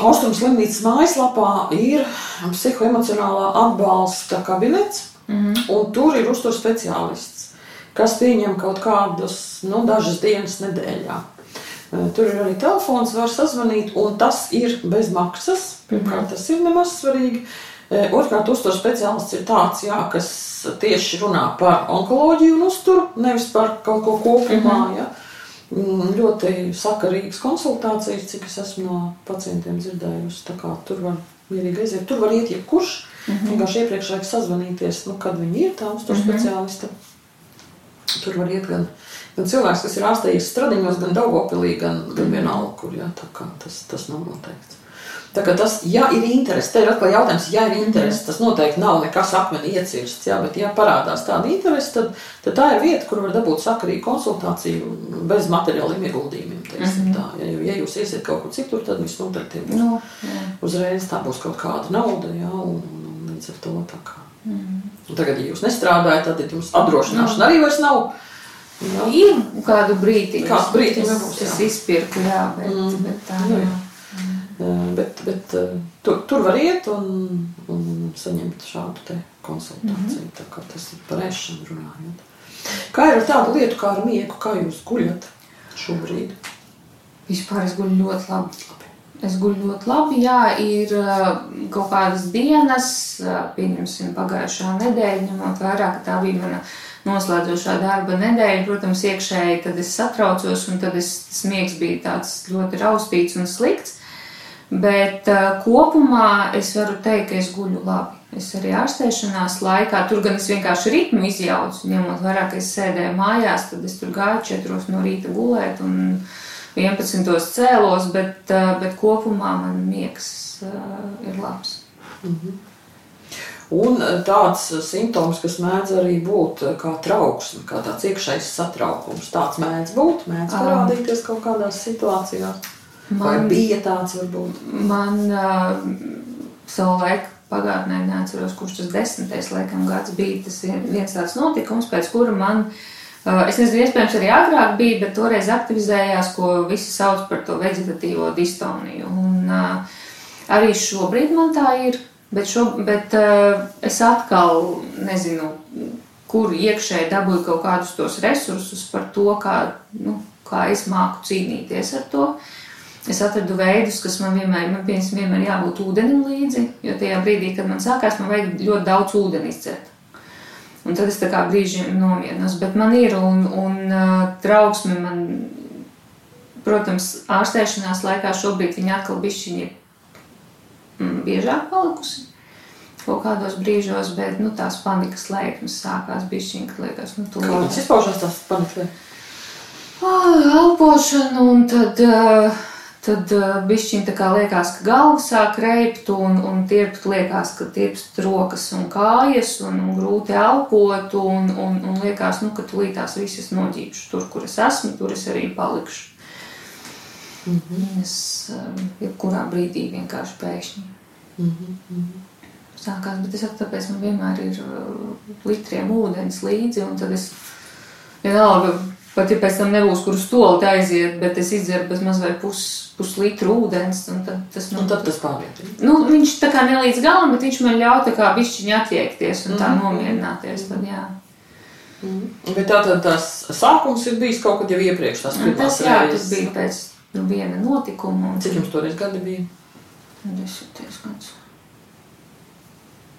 Austrums slimnīcas mājaslapā ir psihoemocionālā atbalsta kabinets, Mm -hmm. un tur ir uzturu speciālists, kas pieņem kaut kādus, nu, dažas dienas nedēļā. Tur ir arī telefons, var sazvanīt, un tas ir bez maksas. Pirmkārt, tas ir nemaz svarīgi. Otrkārt, uzturu speciālists ir tāds, jā, kas tieši runā par onkoloģiju un uzturu, nevis par kaut ko kopumā. Mm -hmm. ja. Ļoti sakarīgas konsultācijas, cik es esmu no pacientiem dzirdējusi. Tur var mierīgi aiziet. Tur var iet jebkurš. Mm -hmm. Vienkārši iepriekš vajag sazvanīties, nu, kad viņi ir tā uzturu mm -hmm. speciālisti. Tur var iet gan, gan cilvēks, kas ir ārstējies stradiņos, gan Daugopilī, gan, gan vienalga, kur, jā, tā kā tas, tas nav noteikts. Tā kā tas, ja ir interese, te ir atkal jautājums, ja ir interese, tas noteikti nav nekas akmeni iecirsts, jā, bet ja parādās tāda interese, tad, tad tā ir vieta, kur var dabūt sakarīgu konsultāciju bez materiāliem ieguldījumiem, teiksim Mhm. tā. Ja, ja jūs iesiet kaut kur citur, tad viss noteikti būs Nu, jā. uzreiz tā būs kaut kāda nauda, jā, un, un, un līdz ar to tā kā. Mm. Un tagad, ja jūs nestrādājat, tad jums apdrošināšana arī vairs nav. Jā. Ir kādu brīdi, Kādu brīdi es, nebūs, es jā. izpirku, jā, bet, Mm. bet tā Nu, jā. jā. Eh, Bet, bet eh, tur, tur var iet un, un saņemt šādu te konsultāciju. Mm -hmm. Tā kā tas ir par ēšanu runājot. Kā ir ar tādu lietu kā ar miegu, kā jūs guļat šobrīd? Vispār es guļu ļoti labi. Es guļu ļoti labi. Jā, ir uh, kaut kādas dienas, pieņemsim, pagājušā nedēļa, ņemot vērā, ka tā bija mana noslēdzošā darba nedēļa. Protams, iekšēji tad es satraucos, un tad es, tas miegs bija tāds ļoti raustīts un slikts. Bet uh, kopumā es varu teikt, ka es guļu labi. Es arī ārstēšanās laikā, tur gan es vienkārši ritmu izjaucu, ņemot vērā, ka es sēdēju mājās, tad es tur gāju 4 no rīta gulēt un 11 cēlos, bet, uh, bet kopumā man miegs uh, ir labs. Un eh, tāds eh, simptoms, kas mēdz arī būt eh, kā trauksme, kā tāds iekšējs satraukums, tāds mēdz būt, mēdz parādīties kaut kādās situācijās. Vai Man- bija tāds varbūt? Man uh, savu laiku pagātnē neatceros, kurš tas desmitais laikam gads bija. Tas vien- viens tāds notikums, pēc kura man, uh, es nezinu, iespējams arī agrāk bija, bet toreiz aktivizējās, ko visi sauc par to vegetatīvo distoniju. Un uh, arī šobrīd man tā ir, bet, šo, bet uh, es atkal nezinu, kur iekšēji dabūju kaut kādus tos resursus par to, kā, nu, kā es māku cīnīties ar to. Es atradu veidus, kas man vienmēr, man piemēram, vienmēr jābūt ūdenim līdzi, jo tajā brīdī, kad man sākās, man vajag ļoti daudz ūdeni izdzert. Un tad es tā kā brīžiem nomierinos, bet man ir un, un uh, trauksme man, protams, ārstēšanās laikā šobrīd viņa atkal bišķiņi ir biežāk palikusi. Kaut kādos brīžos, bet nu, tās panikas lēkmes sākās bišķiņi, kad liekas, nu, tu Kā tas izpaužās tās panikas? Ah, elpošana, un tad, eh, tad bišķiņ tā kā liekas, ka galva sāk reipt, un, un tirpt liekas, ka tirpst rokas un kājas, un, un grūti elpot, un, un, un liekas, nu, ka tulītās visas noģīpšu tur, kur es esmu, tur es arī palikšu. Mm -hmm. Es eh, jebkurā brīdī vienkārši pēkšņi Mm -hmm. sākās, bet es saku, tāpēc man vienmēr ir uh, litriem ūdens līdzi, un tad es vienalga, pat ja pēc tam nebūs, kur uz stoli aiziet, bet es izdzeru bez mazliet pus, puslitru ūdens, un tad tas man, Un tad tas pāriet. nu, viņš tā kā ne līdz galam, bet viņš man ļauj tā kā bišķiņi attiekties un tā Mhm. nomierināties, tad jā. Mm. Bet tā tad tas sākums ir bijis kaut kad jau iepriekš. Tas, pirmās tas, jā, tas bija pēc nu, viena notikuma, un Cik jums toreiz gadi bija? Desmitais gads.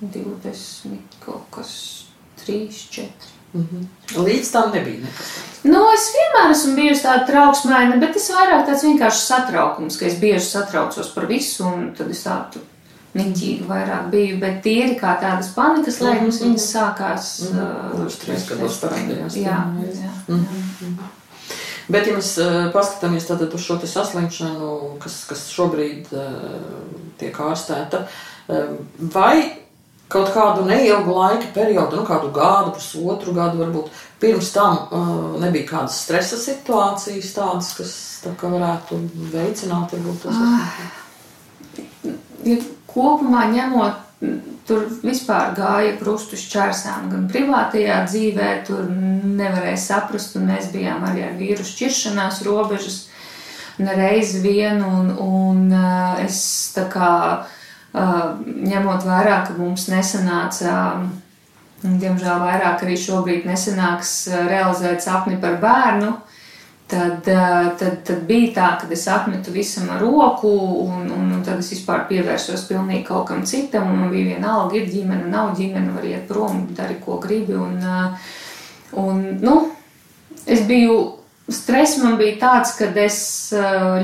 20 kaut kas, 3, 4. Mm -hmm. Līdz tam nebija nekas. Nu, es vienmēr esmu bijusi tāda trauksmaina, bet tas vairāk tāds vienkārši satraukums, ka es bieži satraucos par visu, un tad es tādu niķīgi vairāk biju. Bet tīri kā tādas panikas lēkmes, Mhm, viņas sākās. Mhm. uh, Kurš trīs gados parādījās Jā, pirmo reizi. jā. Mhm. Bet, ja mēs uh, paskatāmies uz šo saslimšanu, kas, kas šobrīd uh, tiek ārstēta, uh, vai kaut kādu neilgu laika periodu, nu, kādu gadu, pusotru gadu, varbūt pirms tam uh, nebija kādas stresa situācijas, tādas, kas tā kā varētu veicināt, varbūt tos. Ah, ja kopumā ņemot, tur vispār gāja krustu šķērsām, gan privātajā dzīvē, tur nevarēja saprast, un mēs bijām arī ar vīru šķiršanās robežas nereiz vien, un, un uh, es tā kā ņemot vērā, ka mums nesanāca, diemžēl vairāk arī šobrīd nesanāks realizēt sapni par bērnu, tad, tad, tad bija tā, ka es atmetu visam roku, un, un, un tad es vispār pievērsos pilnīgi kaut kam citam, man bija vienalga, ir ģimene, nav ģimene, var iet prom, dari, ko gribi, un, un nu, es biju Stress man bija tāds, ka es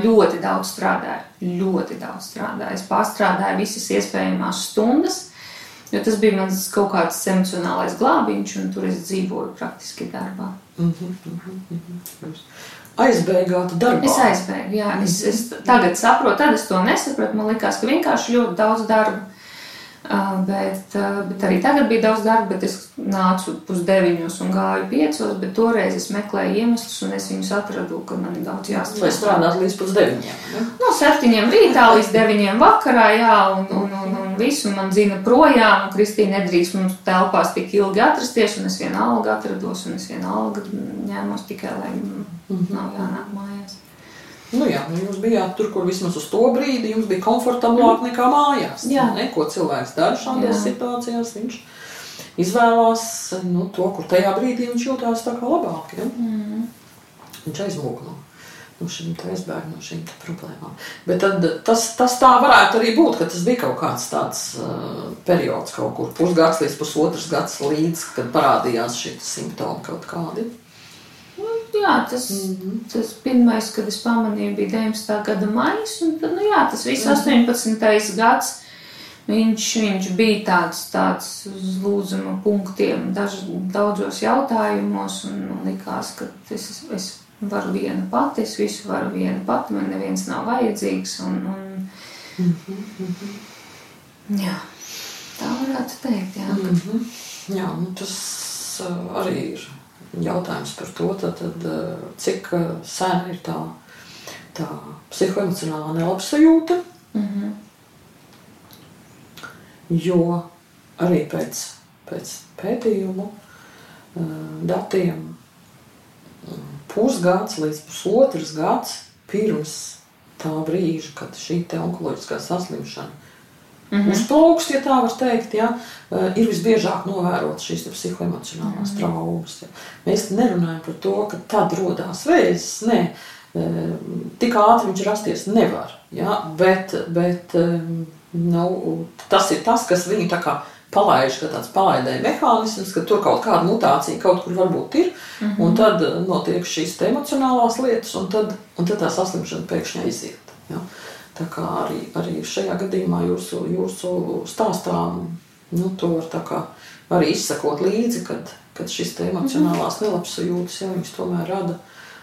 ļoti daudz strādāju. Ļoti daudz strādāju. Es pārstrādāju visas iespējamās stundas, jo tas bija mans kaut kāds emocionālais glābiņš, un tur es dzīvoju praktiski darbā. Mm -hmm, mm -hmm. Aizbēgāt darbā. Es aizbēgu, jā. Es, es tagad saprotu, tad es to nesapratu. Man likās, ka vienkārši ļoti daudz darba. Bet, bet arī tagad bija daudz darba, bet es nācu pusdeviņos un gāju piecos, bet toreiz es meklēju iemeslus un es viņus atradu, ka man ir daudz jāstrādā. Vai strādāt līdz pusdeviņiem? Ja? No septiņiem rītā līdz deviņiem vakarā, jā, un, un, un, un visu man zina projām, un Kristīna nedrīkst mums telpās tik ilgi atrasties, un es vienalga atrados, un es vienalga ņēmos tikai, lai mhm. nav jānāk mājās. Nu jā, nu jūs bijāt tur, kur vismaz uz to brīdi jums bija komfortablāk nekā mājās. Jā. Ne, ko cilvēks dara šādās situācijās, viņš izvēlās nu, to, kur tajā brīdī viņš jūtās tā kā labāk. Ja? Mm. Viņš aizmūg no, šīm aizbēg no šīm problēmām. Bet tad, tas, tas tā varētu arī būt, ka tas bija kaut kāds tāds uh, periods, kaut kur pusgads līdz pusotrs gads līdz, kad parādījās šie simptomi kaut kādi. Jā, tas, mm tas pirmais, kad es pamanīju, bija 19. gada maijs, un tad, nu jā, tas viss mm -hmm. 18. gads. Viņš, viņš bija tāds, tāds uz lūdzuma punktiem daž, daudzos jautājumos, un man likās, ka es, es varu viena pati, es visu varu viena pati, man neviens nav vajadzīgs. Un, un, mm -hmm. Jā, tā varētu teikt. Jā, mm -hmm. jā nu tas uh, arī ir jautājums par to, tad, tad, eh, cik eh, sena ir tā, tā psihoemocionālā nelabsajūta. Mm -hmm. Jo arī pēc, pēc pētījumu eh, datiem pusgads līdz pusotrs gads pirms tā brīža, kad šī onkoloģiskā saslimšana Mm -hmm. Uzplaukst, ja tā var teikt, ja, eh, ir visbiežāk novērotas šīs psihoemocionālās mm -hmm. traumas. Ja. Mēs nerunājam par to, ka tad radās vēzis. Nē, eh, tik ātri viņš rasties nevar. Ja, bet bet eh, nu, tas ir tas, kas viņu tā kā palaiž, ka tāds palaidēja mehānisms, ka tur kaut kāda mutācija kaut kur varbūt ir, mm -hmm. un tad notiek šīs emocionālās lietas, un tad, un tad tā saslimšana pēkšņi aiziet. Ja. Tā kā arī, arī šajā gadījumā jūsu, jūsu stāstā nu, to var arī izsakot līdzi, kad, kad šis emocionālās mhm. nelabsajūtas jau viņas tomēr rada.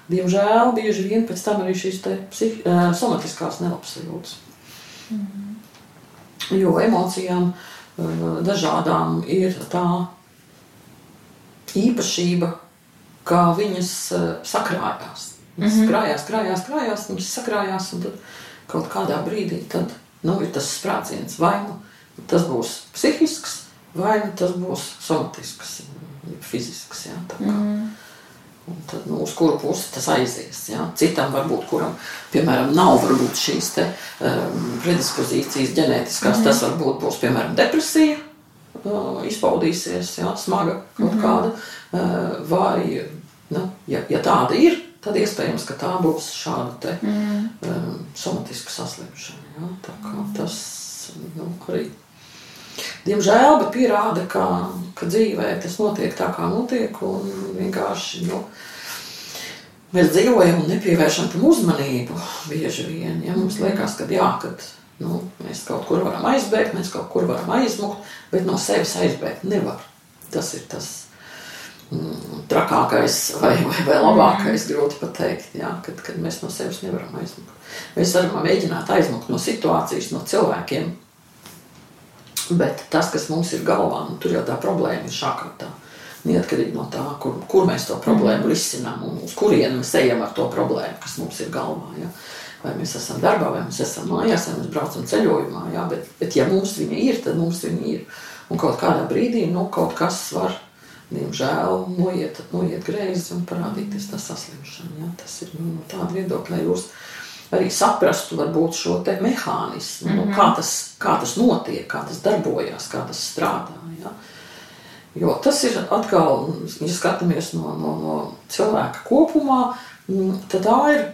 Diemžēl bieži vien pēc tam arī šīs psih, somatiskās nelabsajūtas. Mm -hmm. Jo emocijām dažādām ir tā īpašība, kā viņas sakrājās. Viņas mm -hmm. krājās, krājās, krājās, viņas sakrājās. Un tad kaut kādā brīdī tad, nu, ir tas sprādziens. Vai nu tas būs psihisks, vai nu tas būs somatisks, fizisks. Jā, mm. Un tad, nu, uz kuru pusi tas aizies? Jā? Citam varbūt, kuram, piemēram, nav varbūt šīs te, um, predispozīcijas ģenētiskās, mm. tas varbūt būs, piemēram, depresija, uh, izpaudīsies, jā, smaga kaut mm. kāda, uh, vai, nu, ja, ja tāda ir, tad iespējams, ka tā būs šāda te, mm. um, somatiska saslimšana. Ja? Tā kā tas nu, arī. Diemžēl, bet pierāda, ka, ka dzīvē tas notiek tā, kā notiek. Vienkārši nu, mēs dzīvojam un nepievēršam tam uzmanību bieži vien. Ja? Mums liekas, ka jā, kad, nu, mēs kaut kur varam aizbēgt, mēs kaut kur varam aizmukt, bet no sevis aizbēgt nevar. Tas ir tas trakākais vai, vai, vai labākais, mm. grūti pateikt, jā, kad, kad mēs no sevis nevaram aizmukt. Mēs varam mēģināt aizmukt no situācijas, no cilvēkiem, Bet tas, kas mums ir galvā, nu, tur jau tā problēma ir šākatā. Neatkarīgi no tā, kur, kur mēs to problēmu mm. risinām un uz kurieni mēs ejam ar to problēmu, kas mums ir galvā. Ja? Vai mēs esam darbā, vai mēs esam mājās, vai mēs braucam ceļojumā. Ja? Bet, bet, ja mums viņa ir, tad mums viņa ir. Un kaut kādā brīdī nu, kaut kas var, diemžēl, noiet, noiet greizi un parādīties tā saslimšana. Ja? Tas ir nu, no tāda viedokļa, lai jūs arī saprastu varbūt, šo mehānismu, mm -hmm. nu, kā, tas, kā tas notiek, kā tas darbojas, kā tas strādā. Ja? Jo tas ir atkal, ja skatāmies no, no, no cilvēka kopumā, mm, tad tā ir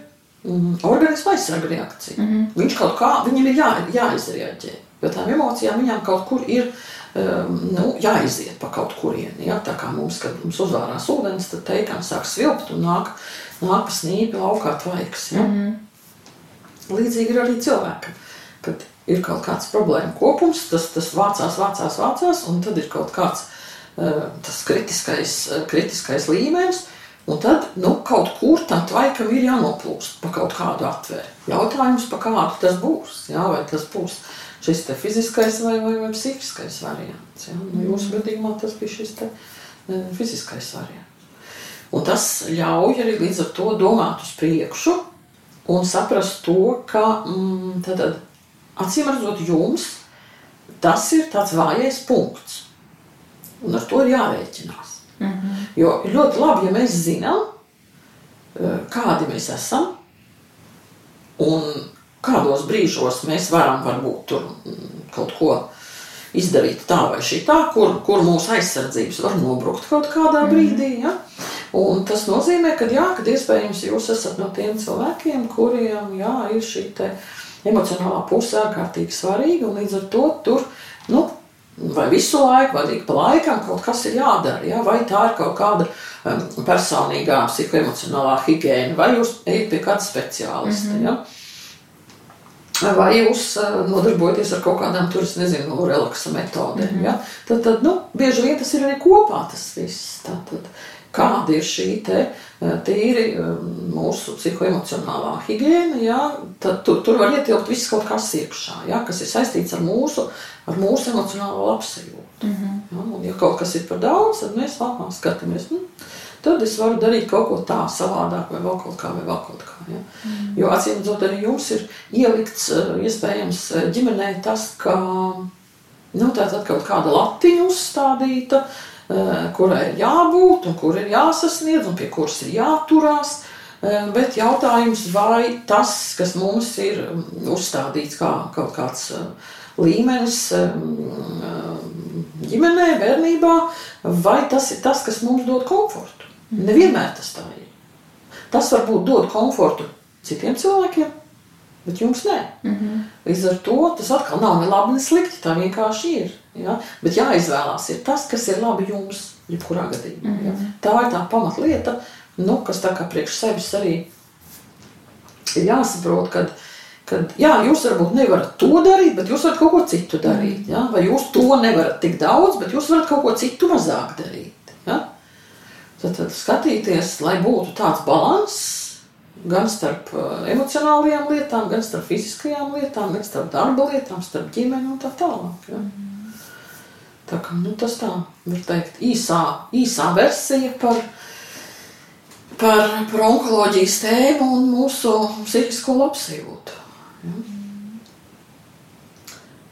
mm, organisma aizsarga reakcija. Mm -hmm. Viņš kaut kā, viņam ir jā, jāizreaģē, jo tām emocijām viņām kaut kur ir um, nu, jāiziet pa kaut kurieni. Ja? Tā kā mums, kad mums uzvārās ūdens, tad teikām sāk svilpt un nāk, nāk snīpi laukā tvaiks. Ja? Mm -hmm. Līdzīgi ir arī cilvēkam. Kad ir kaut kāds problēma kopums, tas, tas vācās, vācās, vācās, un tad ir kaut kāds uh, tas kritiskais, kritiskais līmenis. Un tad nu, kaut kur tam tvaikam ir jānoplūst pa kaut kādu atvēru. Jautājums, pa kādu tas būs. Jā, vai tas būs šis fiziskais vai, vai, vai psihiskais variants. Jā? Nu, jūsu gadījumā tas bija šis te, uh, fiziskais variants. Un tas ļauj arī līdz ar to domāt uz priekšu, un saprast to, ka mm, tad, acīm redzot, jums tas ir tāds vājais punkts. Un ar to ir jārēķinās. Mm -hmm. Jo ļoti labi, ja mēs zinām, eh, kādi mēs esam un kādos brīžos mēs varam varbūt tur mm, kaut ko izdarīt tā vai šitā, kur, kur mūsu aizsardzības var nobrukt kaut kādā mhm. brīdī. Ja? Un tas nozīmē, ka, jā, kad iespējams jūs esat no tiem cilvēkiem, kuriem jā, ir šī emocionālā puse ārkārtīgi svarīga, un līdz ar to tur, nu, vai visu laiku, vai ik pa laikam kaut kas ir jādara, ja? vai tā ir kaut kāda um, personīgā psihoemocionālā higiēna, vai jūs ejat pie kāda speciālista. Mm -hmm. ja? Vai jūs uh, nodarbojaties ar kaut kādām tur, nezinu, relaksa metodēm. Mm -hmm. ja? Tad, tad nu, bieži vien tas ir arī kopā tas viss. Tātad, kāda ir šī te, eh, tīri eh, mūsu psihoemocionālā higiēna, ja, tad tur, tur var ietilpt viss kaut kas iekšā, ja, kas ir saistīts ar mūsu, ar mūsu emocionālo labsajūtu. Mm -hmm. ja, un, ja kaut kas ir par daudz, tad mēs labāk skatāmies. Nu, tad es varu darīt kaut ko tā savādāk, vai vēl kaut kā, vai vēl kaut kā. Ja? Mm. Jo acīm redzot, arī jums ir ielikts eh, iespējams ģimenē tas, ka nu, tā ir kaut kāda latiņa uzstādīta, Eh, kurai ir jābūt un kur ir jāsasniedz un pie kuras ir jāturās. Eh, bet jautājums, vai tas, kas mums ir mm, uzstādīts kā kaut kāds eh, līmenis ģimenē, bērnībā, vai tas ir tas, kas mums dod komfortu? Mhm. Nevienmēr tas tā ir. Tas varbūt dod komfortu citiem cilvēkiem, bet jums nē. Mm -hmm. Līdz ar to tas atkal nav ne labi, ne slikti. Tā vienkārši ir. Ja? Bet jāizvēlās ir tas, kas ir labi jums, jebkurā gadījumā. Mm -hmm. ja? Mhm. Tā ir tā pamatlieta, nu, kas tā kā priekš sevis arī ir jāsaprot, kad, kad jā, jūs varbūt nevarat to darīt, bet jūs varat kaut ko citu darīt. Ja? Vai jūs to nevarat tik daudz, bet jūs varat kaut ko citu mazāk darīt. Ja? Tad, tad skatīties, lai būtu tāds līdzsvars gan starp uh, emocionālajām lietām, gan starp fiziskajām lietām, gan starp darba lietām, starp ģimeni un tā tālāk. Ja? Tā kā nu, tas tā, var teikt, īsā, īsā versija par, par, par onkoloģijas tēmu un mūsu psihisko labsajūtu. Ja?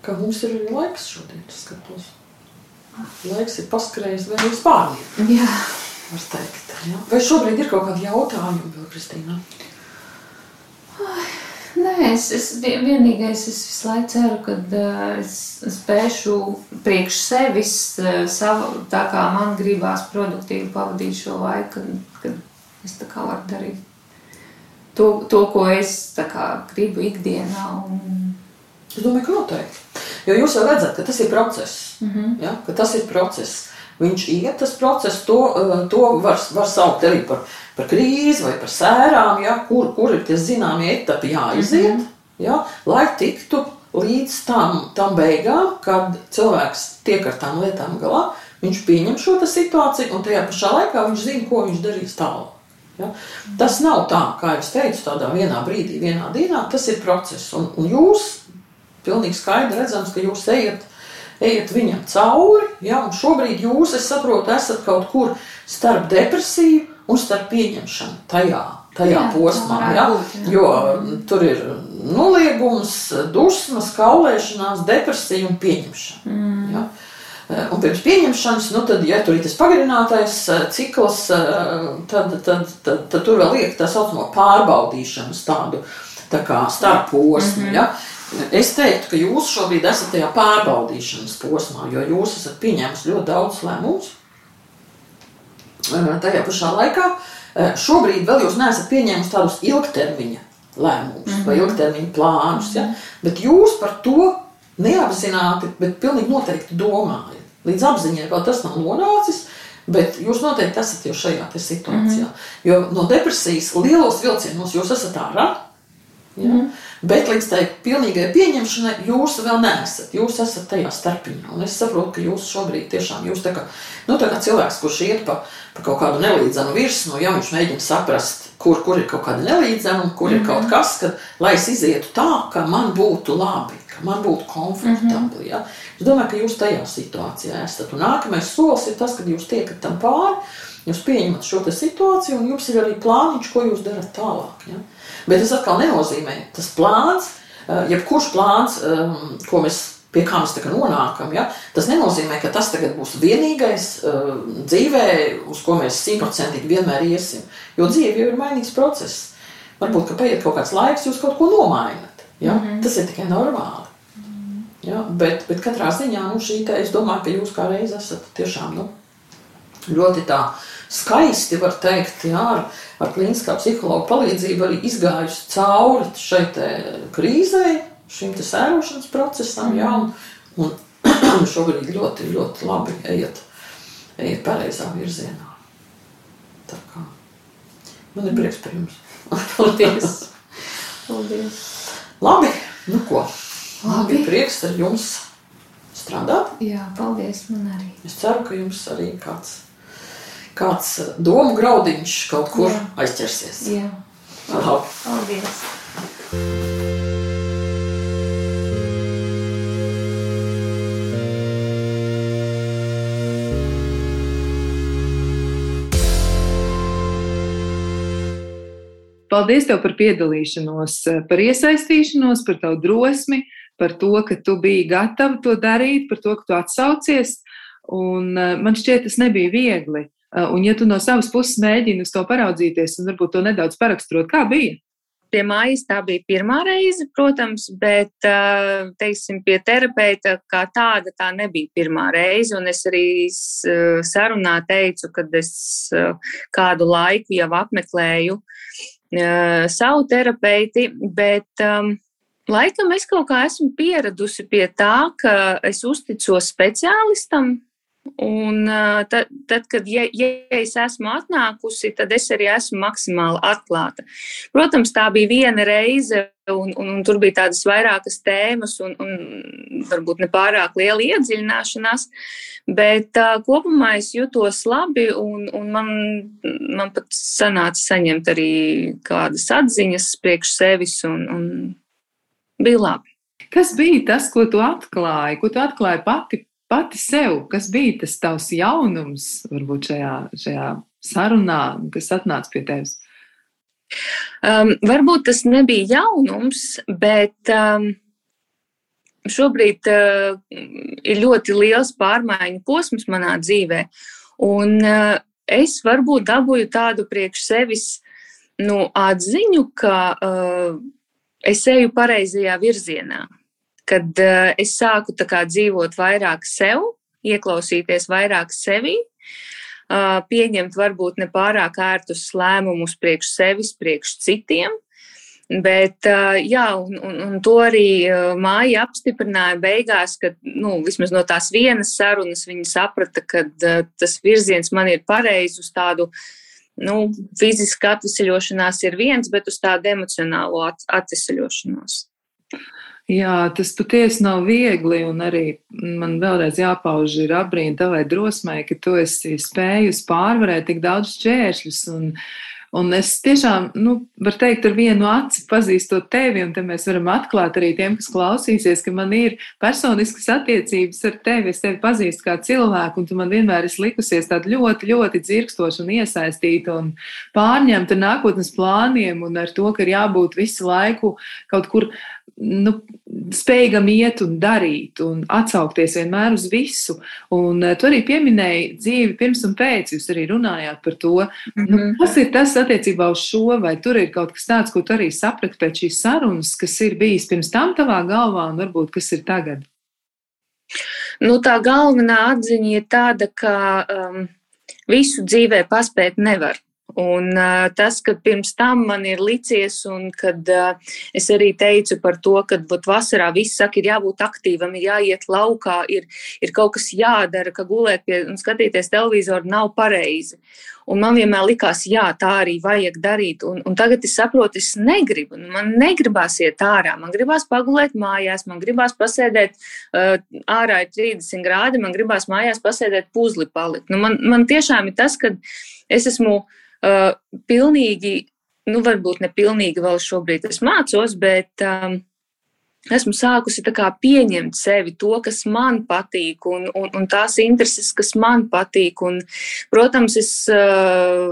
Kā mums ir arī laiks šodien, skatos. Laiks ir paskrējis vēl uz pāriem. Var teikt. Ja? Vai šobrīd ir kaut kādi jautājumi vēl, Kristīna? Nē, es, es vienīgais, es visu laiku ceru, ka uh, es spēšu priekš sevis uh, savu, tā kā man gribās produktīvi pavadīt šo laiku, kad, kad es tā kā varu darīt to, to ko es kā, gribu ikdienā. Un... Es domāju, ka noteikti. Jo jūs jau redzat, ka tas ir process. Mm -hmm. ja? Ka tas ir process. Viņš iet, tas process, to, to var, var saukt arī par par krīzi vai par sērām, ja, kur, kur ir tie zināmie etapi jāiziet, mm -hmm. ja, lai tiktu līdz tam, tam beigām, kad cilvēks tiek ar tām lietām galā, viņš pieņem šo situāciju un tajā pašā laikā viņš zina, ko viņš darīs tālāk. Ja? Tas nav tā, kā jau teicu, tādā vienā brīdī, vienā dienā. Tas ir process. Un, un jūs pilnīgi skaidri redzams, ka jūs ejat ejiet viņam cauri, ja, šobrīd jūs, es saprotu, esat kaut kur starp depresiju un starp pieņemšanu tajā, tajā jā, posmā. Ja, būt, jā. Jo tur ir noliegums, dusmas, kaulēšanās, depresija un pieņemšana. Mm. Ja. Un pirms pieņemšanas, nu tad, ja tur ir tas pagarinātais cikls, tad, tad, tad, tad tur vēl liek tā saucamo pārbaudīšanas tādu tā kā starposmu. Mm -hmm. ja. Es teiktu, ka jūs šobrīd esat tajā pārbaudīšanas posmā, jo jūs esat pieņēmis ļoti daudz lēmumus. Tajā pašā laikā šobrīd vēl jūs neesat pieņēmis tādus ilgtermiņa lēmumus mm -hmm. vai ilgtermiņa plānus, ja? bet jūs par to neapzināti, bet pilnīgi noteikti domājat. Līdz apziņai vēl tas nav nonācis, bet jūs noteikti esat jau šajā situācijā. Mm -hmm. Jo no depresijas lielos vilcienos jūs esat ārā. Ja? Mm. Bet līdz tai pilnīgai pieņemšanai jūs vēl neesat. Jūs esat tajā starpiņā. Un es saprotu, ka jūs šobrīd tiešām jūs tā kā, nu, tā kā cilvēks, kurš iet pa, pa kaut kādu nelīdzenu virsmu, ja viņš mēģina saprast, kur, kur ir kaut kāda nelīdzena, kur mm -hmm. ir kaut mhm. kas, kad, lai es izietu tā, ka man būtu labi, ka man būtu komfortabli. Mm -hmm. ja? Es domāju, ka jūs tajā situācijā esat. Un nākamais solis ir tas, kad jūs tiekat tam pāri, jūs pieņemat šo situāciju, un jums ir arī plāniņš, ko jūs darat tālāk. Ja? Bet tas atkal nenozīmē, tas plāns, eh, jebkurš plāns, ehm, ko mēs pie kā mēs nonākam, ja, tas nenozīmē, ka tas tagad būs vienīgais uh, dzīvē, uz ko mēs simtprocentīgi vienmēr iesim. Jo dzīve jau ir mainīgs process. Varbūt, ka paiet kaut kāds laiks, jūs kaut ko nomainat. Ja? Mm -hmm. Tas ir tikai normāli. Mm -hmm. ja? bet, bet katrā ziņā nu, šī te, es domāju, ka jūs kā reiz esat tiešām nu, ļoti tā skaisti, var teikt, jā, ar, ar klīniskā psihologa palīdzību arī izgājusi cauri šai krīzei, šim sērošanas procesam, jā, un, un šobrīd ļoti, ļoti labi ejat, ejat pareizā virzienā. Tā kā man ir prieks par jums. Paldies! Paldies! Labi, nu ko? Labi. Prieks ar jums strādāt. Jā, paldies man arī. Es ceru, ka jums arī kāds kāds eh, domu graudiņš kaut kur Jā. aizķersies. Jā. Labi. Paldies! Paldies tev par piedalīšanos, par iesaistīšanos, par tavu drosmi, par to, ka tu biji gatava to darīt, par to, ka tu atsaucies. Un eh, man šķiet, tas nebija viegli. Uh, un, ja tu no savas puses mēģini uz to paraudzīties un varbūt to nedaudz paraksturot, kā bija? Pie mājas tā bija pirmā reize, protams, bet, uh, teiksim, pie terapeita kā tāda tā nebija pirmā reize. Es arī uh, sarunā teicu, ka es kādu laiku jau apmeklēju savu terapeiti, bet um, laikam es kaut kā esmu pieradusi pie tā, ka es uzticos speciālistam, Un tad, tad kad ja, ja es esmu atnākusi, tad es arī esmu maksimāli atklāta. Protams, tā bija viena reize, un, un, un tur bija tādas vairākas tēmas, un, un varbūt ne pārāk liela iedziļināšanās, bet uh, kopumā es jutos labi, un, un man, man pat sanāca saņemt arī kādas atziņas priekš sevis, un, un bija labi. Kas bija tas, ko tu atklāji, ko tu atklāji pati pati sev, kas bija tas tavs jaunums, varbūt šajā, šajā sarunā, kas atnāca pie tevis? Um, varbūt tas nebija jaunums, bet um, šobrīd uh, ir ļoti liels pārmaiņu posms manā dzīvē. Un uh, es varbūt dabūju tādu priekš sevis nu, atziņu, ka uh, es eju pareizajā virzienā kad uh, es sāku kā, dzīvot vairāk sev, ieklausīties vairāk sevī, uh, pieņemt varbūt ne pārāk ērtus lēmumus priekš sevis, priekš citiem. Bet, uh, jā, un, un, un to arī māja apstiprināja beigās, ka nu, vismaz no tās vienas sarunas viņa saprata, ka tas virziens man ir pareizs uz tādu nu, fizisku atvesaļošanās ir viens, bet uz tādu emocionālo at atvesaļošanos. Jā, tas patiesi nav viegli, un arī man vēlreiz jāpauž ir apbrīna tavai drosmai, ka tu esi spējusi pārvarēt tik daudz šķēršļus un, Un es tiešām, nu, varu teikt, ar vienu aci pazīstot tevi, un te mēs varam atklāt arī tiem, kas klausīsies, ka man ir personiskas attiecības ar tevi. Es tevi pazīstu kā cilvēku, un tu man vienmēr esi likusies tāda ļoti, ļoti dzirkstoša un iesaistīta un pārņemta nākotnes plāniem un ar to, ka ir jābūt visu laiku kaut kur nu, spējīgam iet un darīt un atsaukties vienmēr uz visu. Un uh, tu arī pieminēji dzīvi pirms un pēc, jūs arī runājāt par to. Mm -hmm. nu, mhm. kas ir tas attiecībā uz šo, vai tur ir kaut kas tāds, ko tu arī saprati pēc šīs sarunas, kas ir bijis pirms tam tavā galvā un varbūt kas ir tagad? Nu, tā galvenā atziņa ir tāda, ka um, visu dzīvē paspēt nevar. Un uh, tas, ka pirms tam man ir licies, un kad uh, es arī teicu par to, ka vat, vasarā viss saka, ir jābūt aktīvam, ir jāiet laukā, ir, ir kaut kas jādara, ka gulēt pie un skatīties televizoru nav pareizi. Un man vienmēr likās, jā, tā arī vajag darīt. Un, un tagad es saprotu, es negribu. Man negribās iet ārā. Man gribās pagulēt mājās, man gribās pasēdēt uh, ārā ir 30 grādi, man gribās mājās pasēdēt puzli palikt. Nu, man, man tiešām ir tas, ka es esmu uh, Uh, pilnīgi, nu, varbūt ne pilnīgi vēl šobrīd es mācos, bet um, esmu sākusi pieņemt sevi to, kas man patīk, un, un, un tās intereses, kas man patīk. Un, protams, es uh,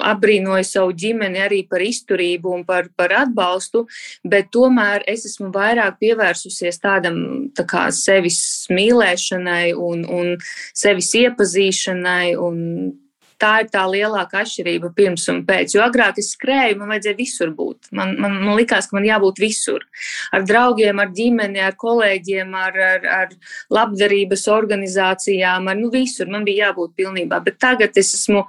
apbrīnoju savu ģimeni arī par izturību un par, par atbalstu, bet tomēr es esmu vairāk pievērsusies tādam tā kā sevis mīlēšanai un, un sevis iepazīšanai. Un, tā ir tā lielākā atšķirība pirms un pēc. Jo agrāk es skrēju, man vajadzēja visur būt. Man, man, man likās, ka man jābūt visur. Ar draugiem, ar ģimeni, ar kolēģiem, ar, ar, ar labdarības organizācijām, ar nu, visur. Man bija jābūt pilnībā. Bet tagad es esmu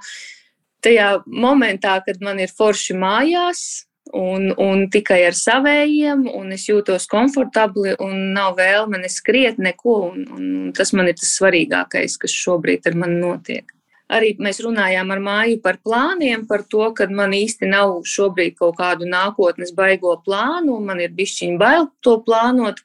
tajā momentā, kad man ir forši mājās. Un, un tikai ar savējiem, un es jūtos komfortabli, un nav vēlme neskriet neko. Un, un tas man ir tas svarīgākais, kas šobrīd ar mani notiek. Arī mēs runājām ar māju par plāniem, par to, ka man īsti nav šobrīd kaut kādu nākotnes baigo plānu, man ir bišķiņa bail to plānot.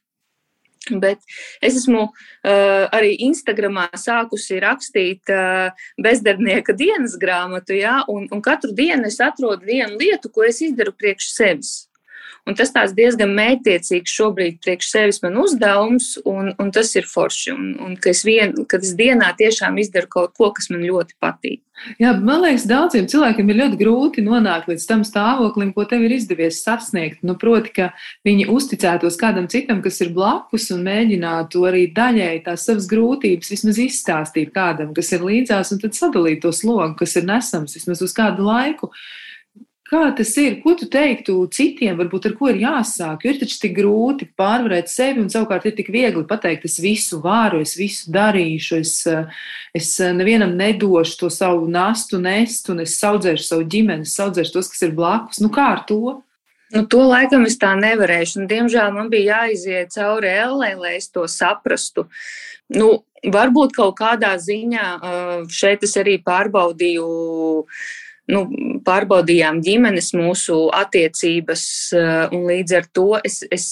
Bet es esmu uh, arī Instagramā sākusi rakstīt uh, bezdarbnieka dienas grāmatu, ja, un, un katru dienu es atrodu vienu lietu, ko es izdaru priekš sevis. Un tas tāds diezgan mērķtiecīgs šobrīd priekš sevis man uzdevums, un, un tas ir forši. Un, un ka es, vien, kad es dienā tiešām izdaru kaut ko, kas man ļoti patīk. Jā, man liekas, daudziem cilvēkiem ir ļoti grūti nonākt līdz tam stāvoklim, ko tev ir izdevies sasniegt. Nu, proti, ka viņi uzticētos kādam citam, kas ir blakus, un mēģinātu arī daļēji tās savas grūtības vismaz izstāstīt kādam, kas ir līdzās, un tad sadalīt to slogu, kas ir nesams vismaz uz kādu laiku. Kā tas ir? Ko tu teiktu citiem, varbūt ar ko ir jāsāk? Jo ir taču tik grūti pārvarēt sevi, un savukārt ir tik viegli pateikt, es visu varu, es visu darīšu, es, es nevienam nedošu to savu nastu nest, un es audzēšu savu ģimeni, es audzēšu tos, kas ir blakus. Nu, kā ar to? Nu, to laikam es tā nevarēšu. Un, diemžēl man bija jāiziet cauri ellē, lai es to saprastu. Nu, varbūt kaut kādā ziņā šeit es arī pārbaudīju nu, pārbaudījām ģimenes mūsu attiecības, eh, un līdz ar to es, es,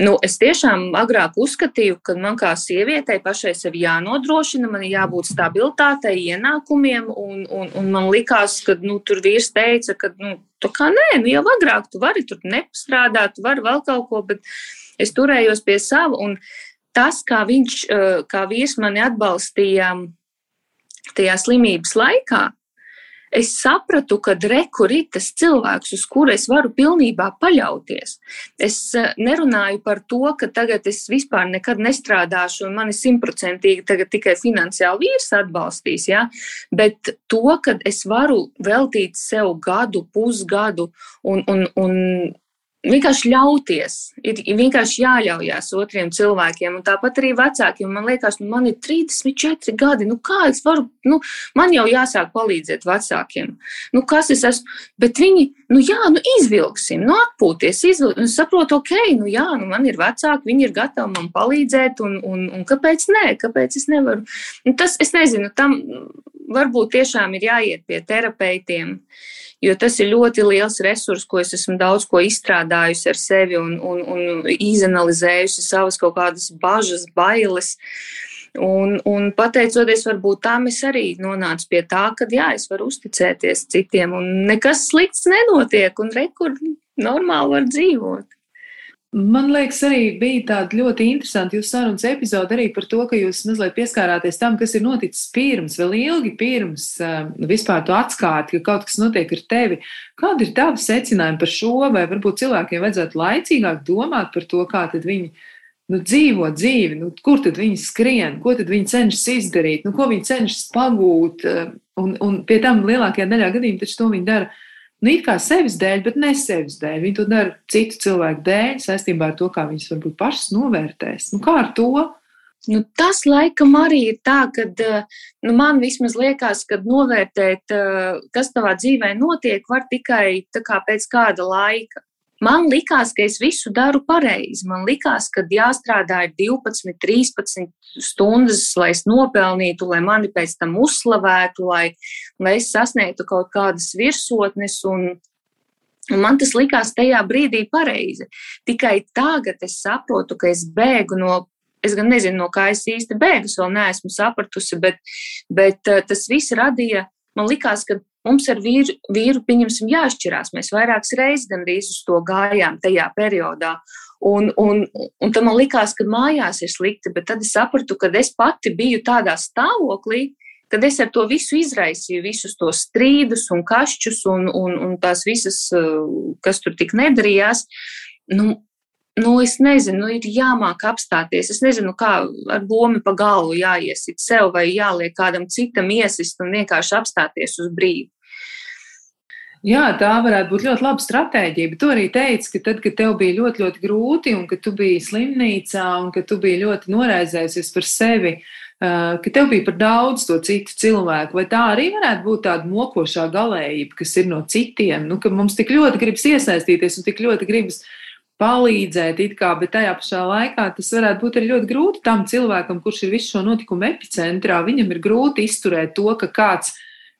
nu, es tiešām agrāk uzskatīju, ka man kā sievietei pašai sevi jānodrošina, man jābūt stabilitātei, ienākumiem, un, un, un man likās, ka nu, tur vīrs teica, ka, nu, tā kā nē, nu jau agrāk tu vari tur nepastrādāt, tu vari vēl kaut ko, bet es turējos pie sava, un tas, kā viņš, eh, kā vīrs mani atbalstīja tajā slimības laikā, es sapratu, ka rekur ir tas cilvēks, uz kuru es varu pilnībā paļauties. Es eh, nerunāju par to, ka tagad es vispār nekad nestrādāšu un mani simtprocentīgi tikai finansiāli vīrs atbalstīs, ja? bet to, ka es varu veltīt sev gadu, pusgadu un, un, un vienkārši ļauties, ir vienkārši jāļaujās otriem cilvēkiem, un tāpat arī vecākiem. Man liekas, nu, man ir 34 gadi, nu kā es varu, nu, man jau jāsāk palīdzēt vecākiem. Nu, kas es esmu, bet viņi, nu jā, nu izvilksim, nu atpūties, izvilksim, un saprotu, ok, nu jā, nu man ir vecāki, viņi ir gatavi man palīdzēt, un, un, un kāpēc nē, kāpēc es nevaru. Un tas, es nezinu, tam varbūt tiešām ir jāiet pie terapeitiem. Jo tas ir ļoti liels resurs, ko es esmu daudz ko izstrādājusi ar sevi un, un, un izanalizējusi savas kaut kādas bažas, bailes. Un, un pateicoties varbūt tam, es arī nonācu pie tā, ka jā, es varu uzticēties citiem, un nekas slikts nenotiek, un rekur normāli var dzīvot. Man liekas, arī bija tāda ļoti interesanta jūsu sarunas epizode arī par to, ka jūs mazliet pieskārāties tam, kas ir noticis pirms, vēl ilgi pirms uh, vispār to atskāti, ka kaut kas notiek ar tevi. Kāda ir tava secinājuma par šo, vai varbūt cilvēkiem vajadzētu laicīgāk domāt par to, kā tad viņi nu, dzīvo dzīvi, nu, kur tad viņi skrien, ko tad viņi cenšas izdarīt, nu, ko viņi cenšas pagūt, uh, un, un pie tam lielākajā daļā gadījumā taču to viņi dara nu, it kā sevis dēļ, bet ne sevis dēļ. Viņi to dara citu cilvēku dēļ, saistībā ar to, kā viņas varbūt pašas novērtēs. Nu, kā ar to? Nu, tas laikam arī ir tā, ka nu, man vismaz liekas, ka novērtēt, kas tavā dzīvē notiek, var tikai kā pēc kāda laika. Man likās, ka es visu daru pareizi. Man likās, ka jāstrādā 12, 13 stundas, lai es nopelnītu, lai mani pēc tam uzslavētu, lai, lai es sasniegtu kaut kādas virsotnes. Un, un man tas likās tajā brīdī pareizi. Tikai tagad es saprotu, ka es bēgu no. Es gan nezinu, no kā es īsti bēgu, es vēl neesmu sapratusi, bet, bet tas viss radīja, man likās, ka Mums ar vīru, vīru pieņemsim, jāšķirās. Mēs vairākas reizes gandrīz uz to gājām tajā periodā. Un, un, un tam man likās, ka mājās ir slikti, bet tad es sapratu, ka es pati biju tādā stāvoklī, kad es ar to visu izraisīju, visus tos strīdus un kašķus un, un, un tās visas, kas tur tik nedarījās. Nu, nu, es nezinu, nu, ir jāmāk apstāties. Es nezinu, kā ar domu pa galvu jāiesit sev vai jāliek kādam citam iesist un vienkārši apstāties uz brīdi. Jā, tā varētu būt ļoti laba stratēģija. Bet tu arī teici, ka tad, kad tev bija ļoti, ļoti grūti, un ka tu biji slimnīcā, un ka tu biji ļoti noraizējusies par sevi, ka tev bija par daudz to citu cilvēku, vai tā arī varētu būt tāda mokošā galējība, kas ir no citiem, nu, ka mums tik ļoti gribas iesaistīties un tik ļoti gribas palīdzēt, kā, bet tajā pašā laikā tas varētu būt arī ļoti grūti tam cilvēkam, kurš ir visu šo notikumu epicentrā. Viņam ir grūti izturēt to, ka kāds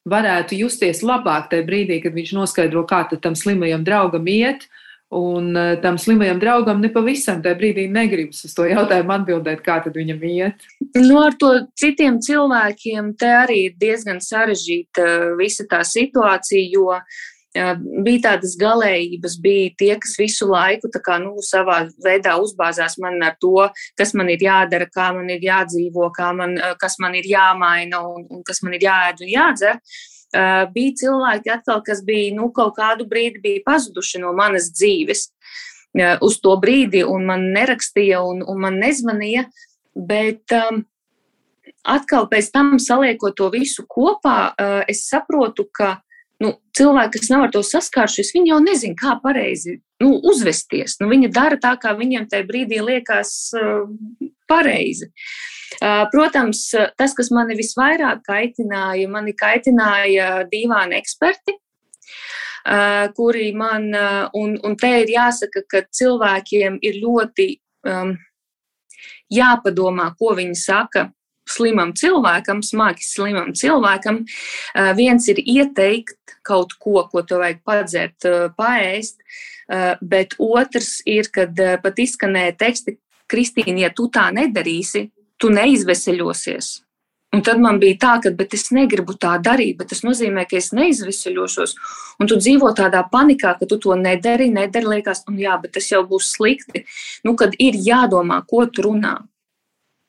varētu justies labāk tajā brīdī, kad viņš noskaidro, kā tam slimajam draugam iet. Un uh, tam slimajam draugam nepavisam tajā brīdī negribas uz to jautājumu atbildēt, kā tad viņam iet. Nu, ar to citiem cilvēkiem te arī ir diezgan sarežģīta visa tā situācija, jo bija tādas galējības, bija tie, kas visu laiku kā, nu, savā veidā uzbāzās man ar to, kas man ir jādara, kā man ir jādzīvo, man, kas man ir jāmaina un, un kas man ir jāēd un jādzer. Uh, bija cilvēki, atkal, kas bija nu, kaut kādu brīdi pazuduši no manas dzīves uh, uz to brīdi, un man nerakstīja un, un man nezvanīja. Bet um, atkal pēc tam saliekot to visu kopā, uh, es saprotu, ka nu, cilvēki, kas nav ar to saskārušies, viņi jau nezina, kā pareizi nu, uzvesties. Nu, viņi dara tā, kā viņiem tajā brīdī liekas uh, pareizi. Uh, protams, tas, kas mani visvairāk kaitināja, mani kaitināja dīvāni eksperti, uh, kuri man, uh, un, un te ir jāsaka, ka cilvēkiem ir ļoti um, jāpadomā, ko viņi saka slimam cilvēkam, smagi slimam cilvēkam. Uh, viens ir ieteikt kaut ko, ko tu vajag padzert, uh, paēst, uh, bet otrs ir, kad pat izskanēja teksti, Kristīna, ja tu tā nedarīsi, tu neizveseļosies. Un tad man bija tā, ka es negribu tā darīt, bet tas nozīmē, ka es neizveseļošos. Un tu dzīvo tādā panikā, ka tu to nedari, nedari, liekas, un jā, bet tas jau būs slikti. Nu, kad ir jādomā, ko tu runā.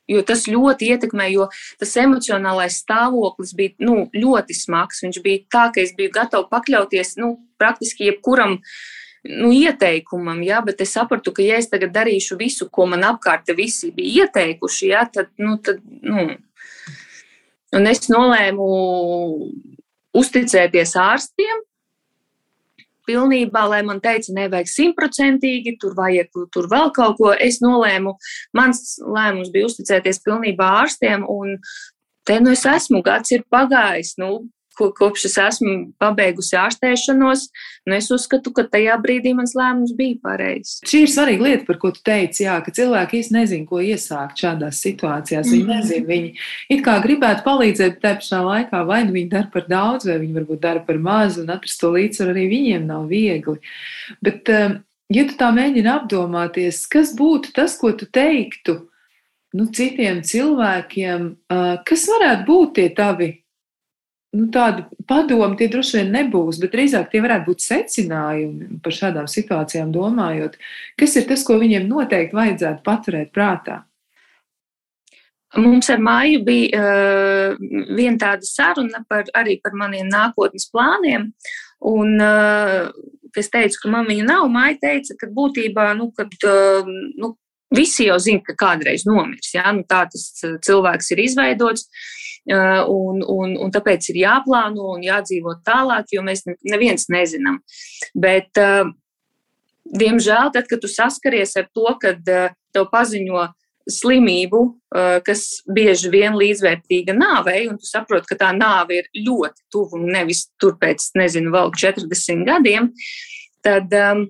Jo tas ļoti ietekmē, jo tas emocionālais stāvoklis bija nu, ļoti smags. Viņš bija tā, ka es biju gatava pakļauties nu, praktiski jebkuram nu, ieteikumam, ja, bet es sapratu, ka, ja es tagad darīšu visu, ko man apkārt visi bija ieteikuši, ja, tad, nu, tad, nu, un es nolēmu uzticēties ārstiem, pilnībā, lai man teica, nevajag simtprocentīgi, tur vajag tur vēl kaut ko. Es nolēmu, mans lēmums bija uzticēties pilnībā ārstiem, un te nu es esmu, gads ir pagājis. Nu, ko, kopš es esmu pabeigusi ārstēšanos, nu es uzskatu, ka tajā brīdī mans lēmums bija pareizs. Šī ir svarīga lieta, par ko tu teici, jā, ka cilvēki īsti nezina, ko iesākt šādās situācijās. Viņi mm. nezina, viņi it kā gribētu palīdzēt, bet tajā pašā laikā vai nu viņi dara par daudz, vai viņi varbūt dara par maz, un atrast to līdzsvaru arī viņiem nav viegli. Bet, um, ja tu tā mēģini apdomāties, kas būtu tas, ko tu teiktu, nu, citiem cilvēkiem, kas varētu būt tie tavi nu, tādi padomi, tie droši vien nebūs, bet drīzāk tie varētu būt secinājumi par šādām situācijām domājot. Kas ir tas, ko viņiem noteikti vajadzētu paturēt prātā? Mums ar māju bija uh, viena tāda saruna par, arī par maniem nākotnes plāniem. Un, uh, es teicu, ka man viņa nav. Māja teica, ka būtībā, nu, kad, uh, nu, visi jau zina, ka kādreiz nomirs. Ja? Nu, tā tas cilvēks ir izveidots. Uh, un, un, un tāpēc ir jāplāno un jādzīvo tālāk, jo mēs neviens nezinām. Bet, uh, diemžēl, tad, kad tu saskaries ar to, kad uh, tev paziņo slimību, kas bieži vien līdzvērtīga nāvei, un tu saproti, ka tā nāve ir ļoti tuvu un nevis tur pēc, nezinu, vēl 40 gadiem, tad um,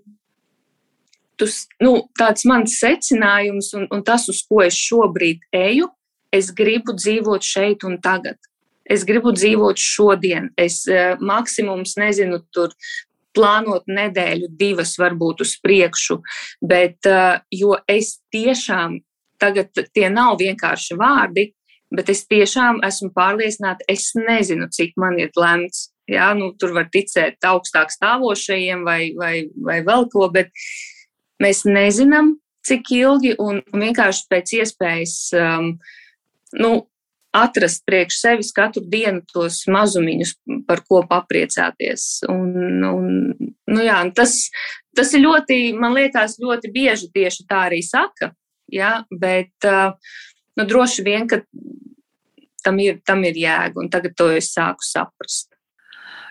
tu, nu, tāds mans secinājums un, un tas, uz ko es šobrīd eju, es gribu dzīvot šeit un tagad. Es gribu dzīvot šodien. Es uh, maksimums nezinu, tur plānot nedēļu, divas varbūt uz priekšu, bet uh, jo es tiešām tagad tie nav vienkārši vārdi, bet es tiešām esmu pārliecināta, es nezinu, cik man ir lemts. Jā, nu, tur var ticēt augstāk stāvošajiem vai, vai, vai vēl ko, bet mēs nezinām, cik ilgi un, vienkārši pēc iespējas um, nu, atrast priekš sevis katru dienu tos mazumiņus, par ko papriecāties. Un, un, nu jā, tas, tas ir ļoti, man liekas, ļoti bieži tieši tā arī saka, jā, bet nu, droši vien, ka tam ir, tam ir jēga, un tagad to es sāku saprast.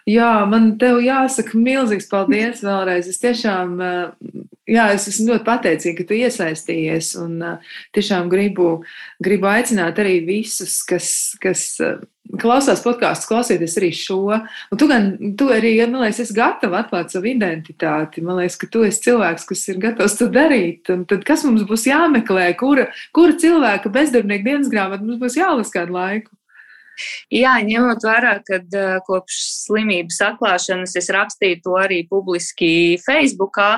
Jā, man te jāsaka milzīgs paldies vēlreiz. Es tiešām, eh, jā, es esmu ļoti pateicīga, ka tu iesaistījies un eh, tiešām gribu, gribu aicināt arī visus, kas, kas eh, klausās podkāstus, klausieties arī šo. Un tu gan, tu arī, man liekas, esi gatava atklāt savu identitāti. Man liekas, ka tu esi cilvēks, kas ir gatavs to darīt. Un tad kas mums būs jāmeklē, kura, kura cilvēka bezdarbnieka dienas grāmata mums būs jālasa kādu laiku? Jā, ņemot vērā, ka kopš slimības atklāšanas es rakstīju to arī publiski Facebookā.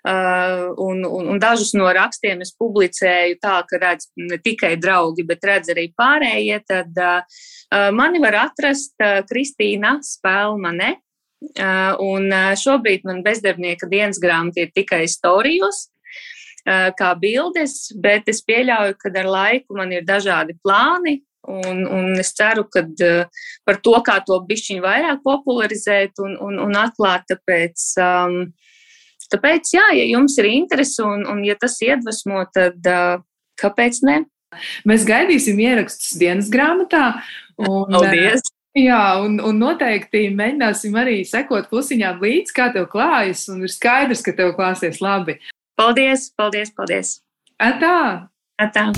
Uh, un, un, un dažus no rakstiem es publicēju tā, ka redz ne tikai draugi, bet redz arī pārējie. Tad uh, mani var atrast uh, Kristīna Spēlmane. Uh, un uh, šobrīd man bezdarbnieka dienas grāmata ir tikai storijos, uh, kā bildes, bet es pieļauju, ka ar laiku man ir dažādi plāni, Un, un es ceru, ka uh, par to, kā to bišķiņu vairāk popularizēt un, un, un atklāt, tāpēc, um, tāpēc, jā, ja jums ir interese un, un ja tas iedvesmo, tad uh, kāpēc ne? Mēs gaidīsim ierakstus dienas grāmatā. Un, Paldies! Jā, un, un noteikti mēģināsim arī sekot klusiņām līdzi, kā tev klājas, un ir skaidrs, ka tev klāsies labi. Paldies, paldies, paldies! Atā! Atā!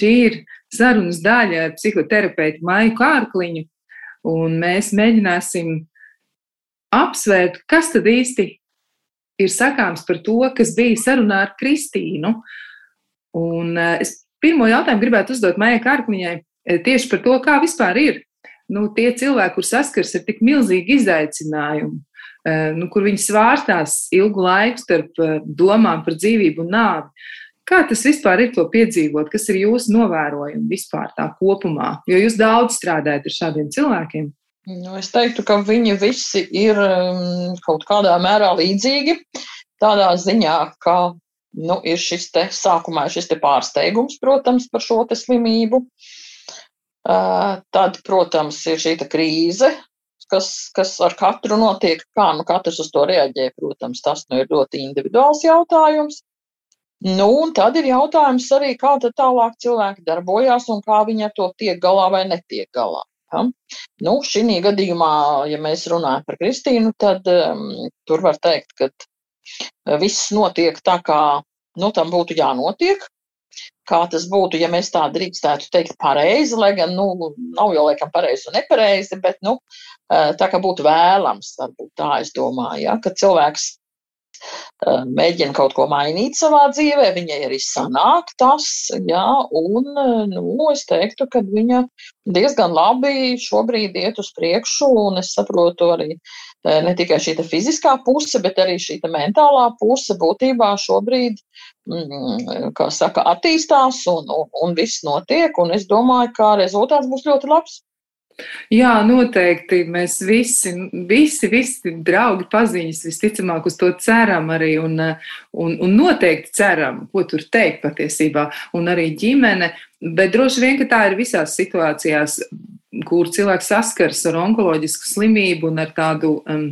Šī ir sarunas daļa ar psihoterapeitu Maiju Kārkliņu, un mēs mēģināsim apsvērt, kas tad īsti ir sakāms par to, kas bija sarunā ar Kristīnu. Un eh, es pirmo jautājumu gribētu uzdot Maijai Kārkliņai eh, tieši par to, kā vispār ir nu, tie cilvēki, kur saskars ar tik milzīgu izaicinājumu, eh, nu, kur viņi svārstās ilgu laiku starp domām par dzīvību un nāvi. Kā tas vispār ir to piedzīvot? Kas ir jūsu novērojumi vispār tā kopumā? Jo jūs daudz strādājat ar šādiem cilvēkiem. Nu, es teiktu, ka viņi visi ir um, kaut kādā mērā līdzīgi. Tādā ziņā, ka nu, ir šis te sākumā šis te pārsteigums, protams, par šo slimību. Uh, tad, protams, ir šī krīze, kas, kas ar katru notiek. Kā nu katrs uz to reaģē, protams, tas nu, ir ļoti individuāls jautājums. Nu, un tad ir jautājums arī, kā tālāk cilvēki darbojās un kā viņi ar to tiek galā vai netiek galā. Ja? Nu, šī gadījumā, ja mēs runājam par Kristīnu, tad um, tur var teikt, ka uh, viss notiek tā, kā nu, tam būtu jānotiek. Kā tas būtu, ja mēs tā drīkstētu teikt, pareizi, lai gan nu, nav jau laikam pareizi un nepareizi, bet nu, uh, tā kā būtu vēlams, varbūt tā es domāju, ja, ka cilvēks mēģina kaut ko mainīt savā dzīvē, viņai arī sanāk tas, jā, un, nu, es teiktu, ka viņa diezgan labi šobrīd iet uz priekšu, un es saprotu arī ne tikai šī fiziskā puse, bet arī šī mentālā puse būtībā šobrīd, mm, kā saka, attīstās un, un, un viss notiek, un es domāju, ka rezultāts būs ļoti labs. Jā, noteikti. Mēs visi, visi, visi draugi, paziņas, visticamāk, uz to ceram arī un, un, un noteikti ceram, ko tur teikt patiesībā, un arī ģimene. Bet droši vien, ka tā ir visās situācijās, kur cilvēks saskars ar onkoloģisku slimību un ar tādu, um,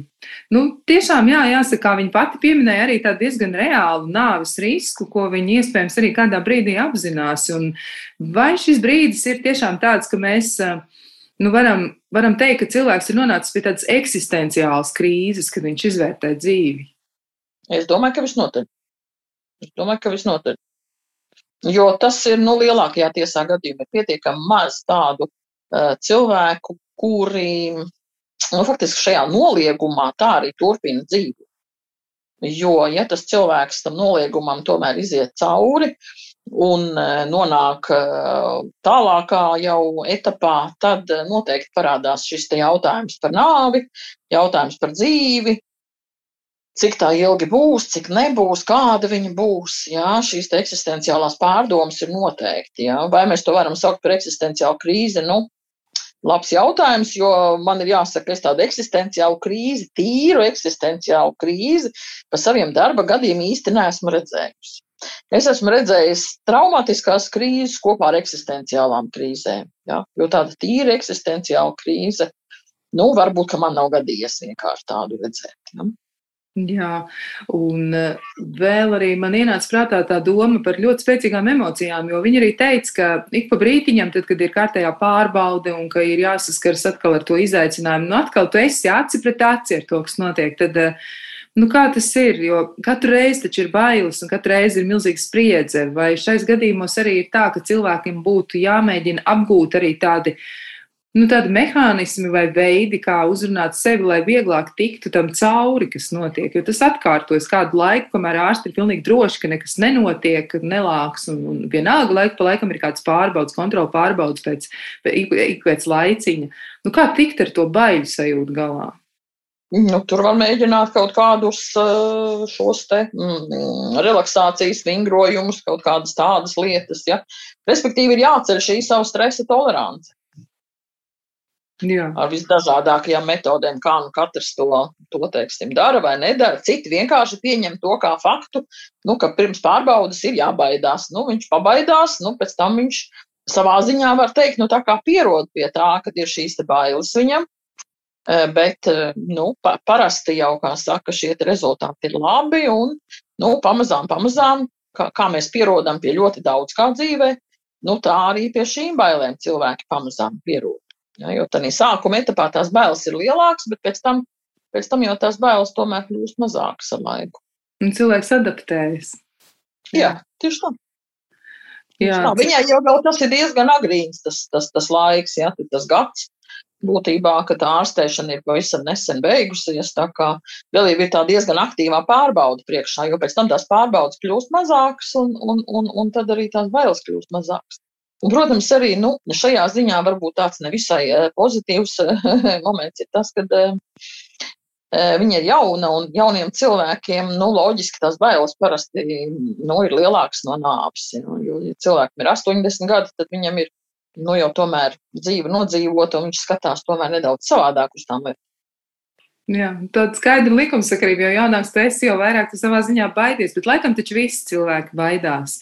nu, tiešām, jā, jāsaka, viņa pati pieminēja, arī tādu diezgan reālu nāves risku, ko viņa iespējams arī kādā brīdī apzinās. Un vai šis brīdis ir tiešām tāds, ka mēs. Uh, nu, varam, varam teikt, ka cilvēks ir nonācis pie tādas eksistenciālas krīzes, kad viņš izvērtē dzīvi? Es domāju, ka visnotaļ. Es domāju, ka visnotaļ. Jo tas ir nu, lielākajā tiesā gadījumā pietiekami maz tādu uh, cilvēku, kuri nu, faktiski šajā noliegumā tā arī turpina dzīvot. Jo, ja tas cilvēks tam noliegumam tomēr iziet cauri, uh, un e, nonāk e, tālākā jau etapā, tad e, noteikti parādās šis jautājums par nāvi, jautājums par dzīvi, cik tā ilgi būs, cik nebūs, kāda viņa būs. Jā, šīs eksistenciālās pārdomas ir noteikti. Jā. Vai mēs to varam saukt par eksistenciālu krīzi? Nu, labs jautājums, jo man ir jāsaka, es tādu eksistenciālu krīzi, tīru eksistenciālu krīzi pa saviem darba gadiem īsti neesmu redzējusi. Es esmu redzējis traumatiskās krīzes kopā ar eksistenciālām krīzēm. Ja? Jo tāda tīra eksistenciāla krīze, nu, varbūt, man nav gadījies vienkārši tādu redzēt. Ja? Jā, un eh, vēl arī man ienāca prātā tā doma par ļoti spēcīgām emocijām, jo viņi arī teica, ka ik pa brītiņam, tad, kad ir kārtējā pārbaude un ka ir jāsaskars atkal ar to izaicinājumu, nu atkal tu esi aci pret aci ar to, kas notiek, tad uh, Nu, kā tas ir? Jo katru reizi taču ir bailes, un katru reizi ir milzīga spriedze. Vai šais gadījumos arī ir tā, ka cilvēkiem būtu jāmēģina apgūt arī tādi, nu, tādi mehānismi vai veidi, kā uzrunāt sevi, lai vieglāk tiktu tam cauri, kas notiek. Jo tas atkārtojas kādu laiku, kamēr ārsti ir pilnīgi droši, ka nekas nenotiek, nelāks, un, un vienalga laiku pa laikam ir kāds pārbaudas, kontrola pārbaudas pēc, ik, ik pēc laiciņa. Nu, kā tikt ar to baiļu sajūtu galā? Nu, tur var mēģināt kaut kādus eh, šos te mm, relaksācijas vingrojumus, kaut kādas tādas lietas. Ja? Respektīvi, ir jāceļ šī savu stresa tolerance. Jā. Ar visdažādākajām metodēm, kā nu katrs to, to teiksim, dara vai nedara. Citi vienkārši pieņem to kā faktu, nu, ka pirms pārbaudas ir jābaidās. Nu, viņš pabaidās, nu, pēc tam viņš savā ziņā var teikt, nu, tā kā pierod pie tā, ka ir šīs bailes viņam. Eh, bet eh, nu, pa, parasti jau, kā saka, šie rezultāti ir labi un nu, pamazām, pamazām, kā, kā mēs pierodam pie ļoti daudz kā dzīvē, nu, tā arī pie šīm bailēm cilvēki pamazām pierod. Ja, jo tādā sākuma etapā tās bailes ir lielākas, bet pēc tam, pēc tam jau tās bailes tomēr kļūst mazākas ar laiku. Un cilvēks adaptējas. Jā, tieši tā. Jā. Tā, viņai jau, jau tas ir diezgan agrīns, tas, tas, tas laiks, ja, tas gads būtībā, ka tā ārstēšana ir pavisam nesen beigusies, tā kā vēl ir tā diezgan aktīvā pārbauda priekšā, jo pēc tam tās pārbaudas kļūst mazākas un, un, un, un tad arī tās bailes kļūst mazākas. Un, protams, arī nu, šajā ziņā varbūt tāds nevisai eh, pozitīvs eh, moments ir tas, ka eh, viņa ir jauna un jauniem cilvēkiem, nu, loģiski tās bailes parasti nu, ir lielākas no nāves. Jo, ja cilvēkam ir 80 gadi, tad viņam ir nu jau tomēr dzīve nodzīvota, un viņš skatās tomēr nedaudz savādāk uz tām lietām. Jā, tāda skaidra likumsakarība, jo jaunāks tu esi, jau vairāk tu savā ziņā baidies, bet laikam taču visi cilvēki baidās,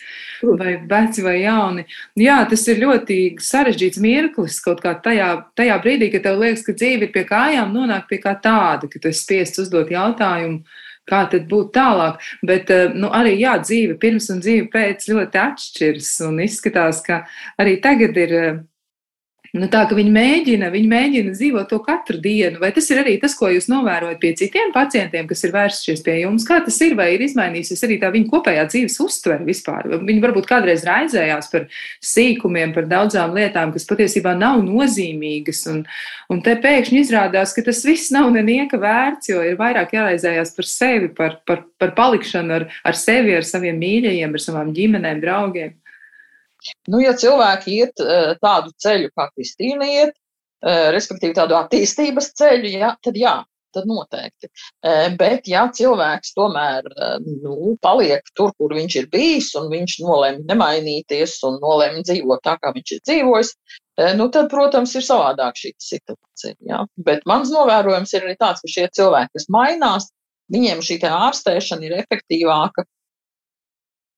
vai veci vai jauni. Jā, tas ir ļoti sarežģīts mirklis kaut kā tajā, tajā brīdī, kad tev liekas, ka dzīve ir pie kājām, nonāk pie kā tāda, ka tu esi spiests uzdot jautājumu, kā tad būtu tālāk. Bet eh, nu, arī jā, dzīve pirms un dzīve pēc ļoti atšķiras un izskatās, ka arī tagad ir. Nu, tā ka viņi mēģina, viņi mēģina dzīvot to katru dienu. Vai tas ir arī tas, ko jūs novērojat pie citiem pacientiem, kas ir vērsušies pie jums? Kā tas ir, vai ir izmainījusies arī tā viņa kopējā dzīves uztvere vispār? Viņi varbūt kādreiz raizējās par sīkumiem, par daudzām lietām, kas patiesībā nav nozīmīgas. Un, un te pēkšņi izrādās, ka tas viss nav nenieka vērts, jo ir vairāk jāraizējās par sevi, par, par, par palikšanu ar, ar sevi, ar saviem mīļajiem, ar savām ģimenēm, draugiem. Nu, ja cilvēki iet eh, tādu ceļu, kā Kristīna iet, eh, respektīvi tādu attīstības ceļu, ja, tad jā, tad noteikti. Eh, bet, ja cilvēks tomēr nu, paliek tur, kur viņš ir bijis, un viņš nolēma nemainīties un nolēma dzīvot tā, kā viņš ir dzīvojis, nu, tad, protams, ir savādāk šī situācija. Ja? Bet mans novērojums ir arī tāds, ka šie cilvēki, kas mainās, viņiem šī ārstēšana ir efektīvāka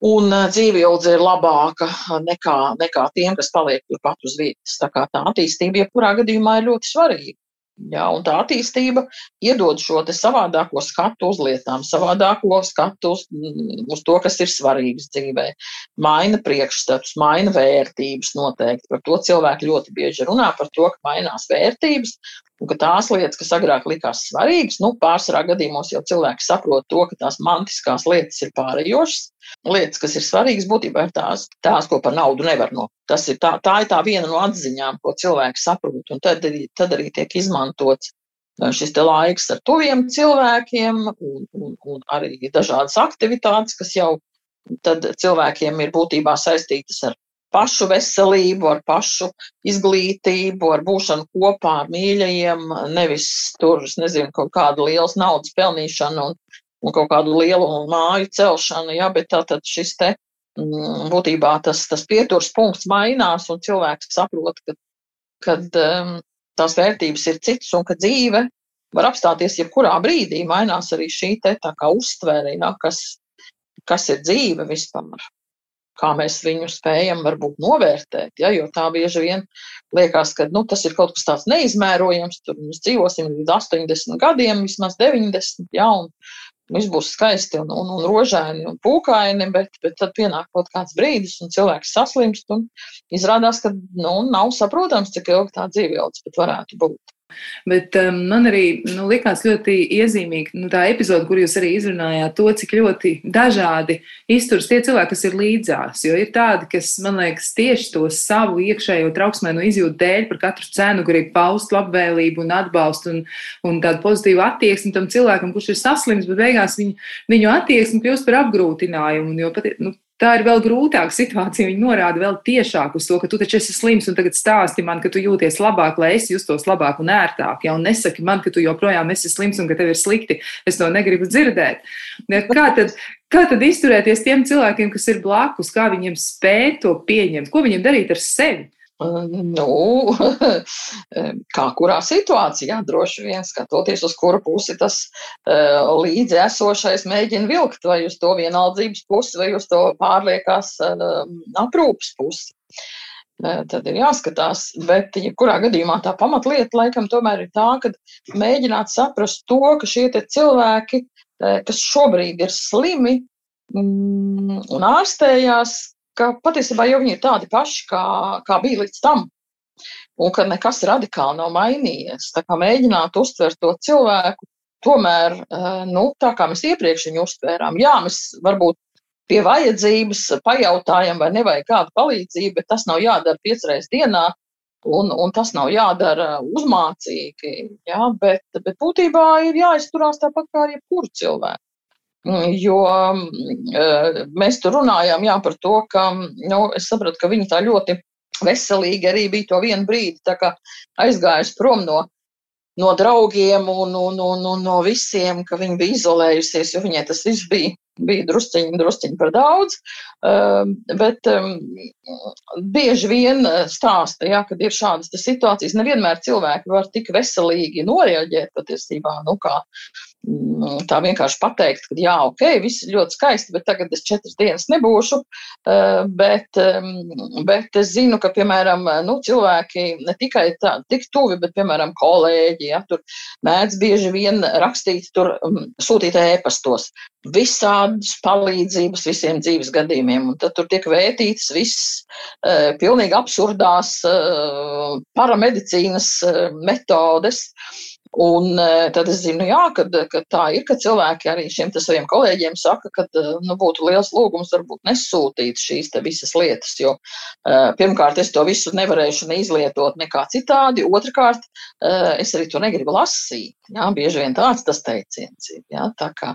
Un dzīve ilgi ir labāka nekā, nekā tiem, kas paliek turpat uz vietas. Tā kā tā attīstība, jebkurā gadījumā, ir ļoti svarīga. Jā, un tā attīstība iedod šo savādāko skatu uz lietām, savādāko skatu uz, mm, uz to, kas ir svarīgs dzīvē. Maina priekšstats, maina vērtības noteikti. Par to cilvēki ļoti bieži runā, par to, ka mainās vērtības, un ka tās lietas, kas agrāk likās svarīgas, nu, pārsvarā gadījumos jau cilvēki saprot to, ka tās mantiskās lietas ir pārējošas. Lietas, kas ir svarīgas, būtībā ir tās, tās ko par naudu nevar nopirkt. Tas ir tā, tā ir tā viena no atziņām, ko cilvēki saprot, un tad arī, tad arī tiek izmantots uh, šis laiks ar tuviem cilvēkiem un, un, un arī dažādas aktivitātes, kas jau cilvēkiem ir būtībā saistītas ar pašu veselību, ar pašu izglītību, ar būšanu kopā ar mīļajiem, nevis tur, es nezinu, kaut kādu lielas naudas pelnīšanu un, un kaut kādu lielu māju celšanu, ja, bet tātad šis te Mm, būtībā tas, tas pieturs punkts mainās, un cilvēks saprot, ka kad, um, tās vērtības ir citas un ka dzīve var apstāties jebkurā brīdī. Mainās arī šī te tā kā uztvere, ja, kas, kas ir dzīve vispār. Kā mēs viņu spējam varbūt novērtēt, ja, jo tā bieži vien liekas, ka nu, tas ir kaut kas tāds neizmērojams. Tur mēs dzīvosim līdz 80 gadiem, vismaz 90, ja, un, viss būs skaisti un, un, un rožaini un pūkaini, bet, bet tad pienāk kaut kāds brīdis, un cilvēks saslimst, un izrādās, ka nu, nav saprotams, cik ilgi tā dzīve ilgs pat varētu būt. Bet um, man arī nu, likās ļoti iezīmīgi nu, tā epizode, kur jūs arī izrunājāt to, cik ļoti dažādi izturas tie cilvēki, kas ir līdzās. Jo ir tādi, kas, man liekas, tieši to savu iekšējo trauksmēnu izjūtu dēļ par katru cenu grib paust labvēlību un atbalstu un, un tādu pozitīvu attieksmi tam cilvēkam, kurš ir saslims, bet beigās viņu, viņu attieksmi kļūst par apgrūtinājumu. Jo pat, nu, Tā ir vēl grūtāka situācija. Viņi norāda vēl tiešāk uz to, ka tu taču esi slims un tagad stāsti man, ka tu jūties labāk, lai es justos labāk un ērtāk. Ja? Un nesaki man, ka tu joprojām esi slims un ka tev ir slikti. Es to negribu dzirdēt. Kā tad, kā tad izturēties tiem cilvēkiem, kas ir blakus, kā viņiem spēt to pieņemt, ko viņiem darīt ar sevi? Nu, kā kurā situācijā, droši vien skatoties, uz kuru pusi tas uh, līdzi esošais mēģina vilkt, vai uz to vienaldzības pusi, vai uz to pārliekās uh, aprūpas pusi. Uh, tad ir jāskatās, bet jebkurā gadījumā tā pamatlieta laikam tomēr ir tā, ka mēģināt saprast to, ka šie cilvēki, kas šobrīd ir slimi mm, un ārstējās, ka patiesībā jau viņi ir tādi paši, kā, kā bija līdz tam. Un ka nekas radikāli nav mainījies. Tā kā mēģināt uztvert to cilvēku, tomēr, eh, nu, tā kā mēs iepriekš viņu uztvērām, jā, mēs varbūt pie vajadzības pajautājam, vai nevajag kādu palīdzību, bet tas nav jādara piecreiz dienā, un, un tas nav jādara uzmācīgi, jā, bet, bet būtībā ir jāizturās tāpat kā ar jebkuru cilvēku. Jo mm, mēs tur runājām jā, par to, ka nu, es sapratu, ka viņi tā ļoti veselīgi arī bija to vienu brīdi aizgājusi prom no, no draugiem un, un, un, un no visiem, ka viņi bija izolējusies, jo viņai tas viss bija, bija drusciņi, drusciņi par daudz. Uh, bet um, bieži vien stāsta, ja, kad ir šādas situācijas, nevienmēr cilvēki var tik veselīgi noreaģēt patiesībā, nu, kā Mm, tā vienkārši pateikt, ka jā, ok, viss ļoti skaisti, bet tagad es četras dienas nebūšu. Eh, bet, bet es zinu, ka, piemēram, nu, cilvēki ne tikai tā, tik tuvi, bet, piemēram, kolēģi, ja, tur mēdz bieži vien rakstīt, tur sūtīt ēpastos visādas palīdzības visiem dzīves gadījumiem, un tad tur tiek vētītas viss uh, pilnīgi absurdās uh, paramedicīnas metodes. Un tad es zinu, jā, ka, ka tā ir, ka cilvēki arī šiem saviem kolēģiem saka, ka nu, būtu liels lūgums varbūt nesūtīt šīs visas lietas, jo pirmkārt es to visu nevarēšu neizlietot nekā citādi, otrkārt es arī to negribu lasīt. Jā, bieži vien tāds tas teiciens ir. Jā, tā kā,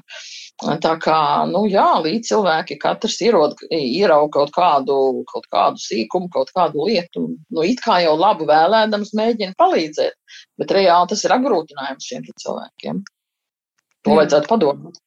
tā kā, nu jā, līdz cilvēki katrs ierod, ieraug kaut kādu, kaut kādu sīkumu, kaut kādu lietu, nu it kā jau labu vēlēdams mēģina palīdzēt, bet reāli tas ir apgrūtinājums šiem cilvēkiem. To jā. vajadzētu padomāt.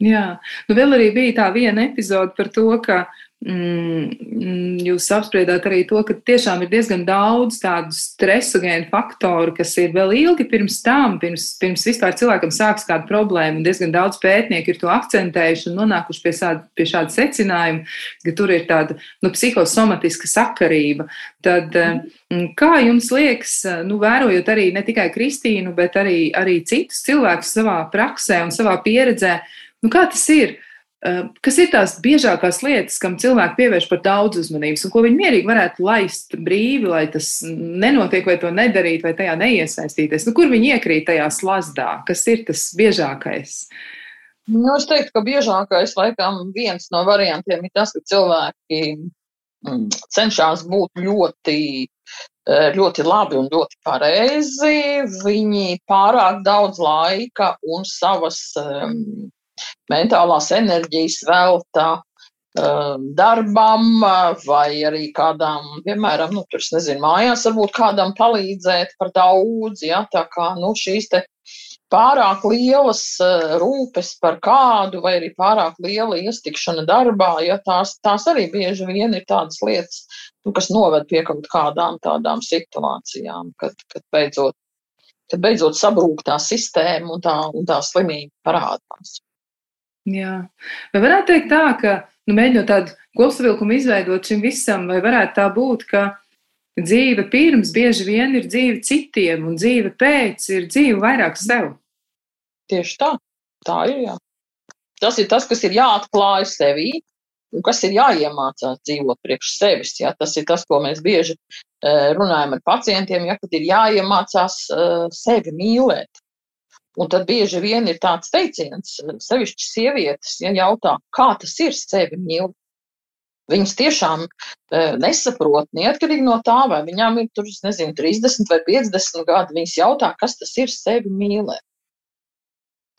Jā, nu vēl arī bija tā viena epizode par to, ka Mm, jūs apspriedāt arī to, ka tiešām ir diezgan daudz tādu stresogēnu faktoru, kas ir vēl ilgi pirms tam, pirms, pirms vispār cilvēkam sāks kāda problēma. Diezgan daudz pētnieku ir to akcentējuši un nonākuši pie, sāda, pie šāda secinājuma, ka tur ir tāda nu, psihosomatiska sakarība. Tad, mm, kā jums liekas, nu, vērojot arī ne tikai Kristīnu, bet arī, arī citus cilvēkus savā praksē un savā pieredzē, nu, kā tas ir? Ehm, kas ir tās biežākās lietas, kam cilvēki pievērš par daudz uzmanības, un ko viņi mierīgi varētu laist brīvi, lai tas nenotiek, vai to nedarīt, vai tajā neiesaistīties? Nu, kur viņi iekrīt tajā slazdā? Kas ir tas biežākais? Nu, es teiktu, ka biežākais, laikam, viens no variantiem ir tas, ka cilvēki mm, cenšas būt ļoti, e, ļoti labi un ļoti pareizi. Viņi pārāk daudz laika un savas um, mentālās enerģijas velta um, darbam vai arī kādām, piemēram, nu, tur, nezinu, mājās varbūt kādam palīdzēt par daudz, ja, tā kā, nu, šīs te pārāk lielas uh, rūpes par kādu vai arī pārāk liela iestikšana darbā, ja tās, tās arī bieži vien ir tādas lietas, nu, kas noved pie kaut kādām tādām situācijām, kad, kad beidzot, kad beidzot sabrūk tā sistēma un tā, un tā slimība parādās. Jā. Vai varētu teikt tā, ka, nu, mēģinot tādu kopsavilkumu izveidot šim visam, vai varētu tā būt, ka dzīve pirms bieži vien ir dzīve citiem, un dzīve pēc ir dzīve vairāk sev? Tieši tā. Tā ir, jā. Tas ir tas, kas ir jāatklāj sevī, un kas ir jāiemācās dzīvot priekš sevis. Ja? Tas ir tas, ko mēs bieži uh, runājam ar pacientiem, ja, kad ir jāiemācās uh, sevi mīlēt. Un tad bieži vien ir tāds teiciens, sevišķi sievietes, ja jautā, kā tas ir sevi mīlēt. Viņas tiešām e, nesaprot, neatkarīgi no tā, vai viņām ir tur, nezinu, 30 vai 50 gadi. Viņas jautā, kas tas ir sevi mīlēt.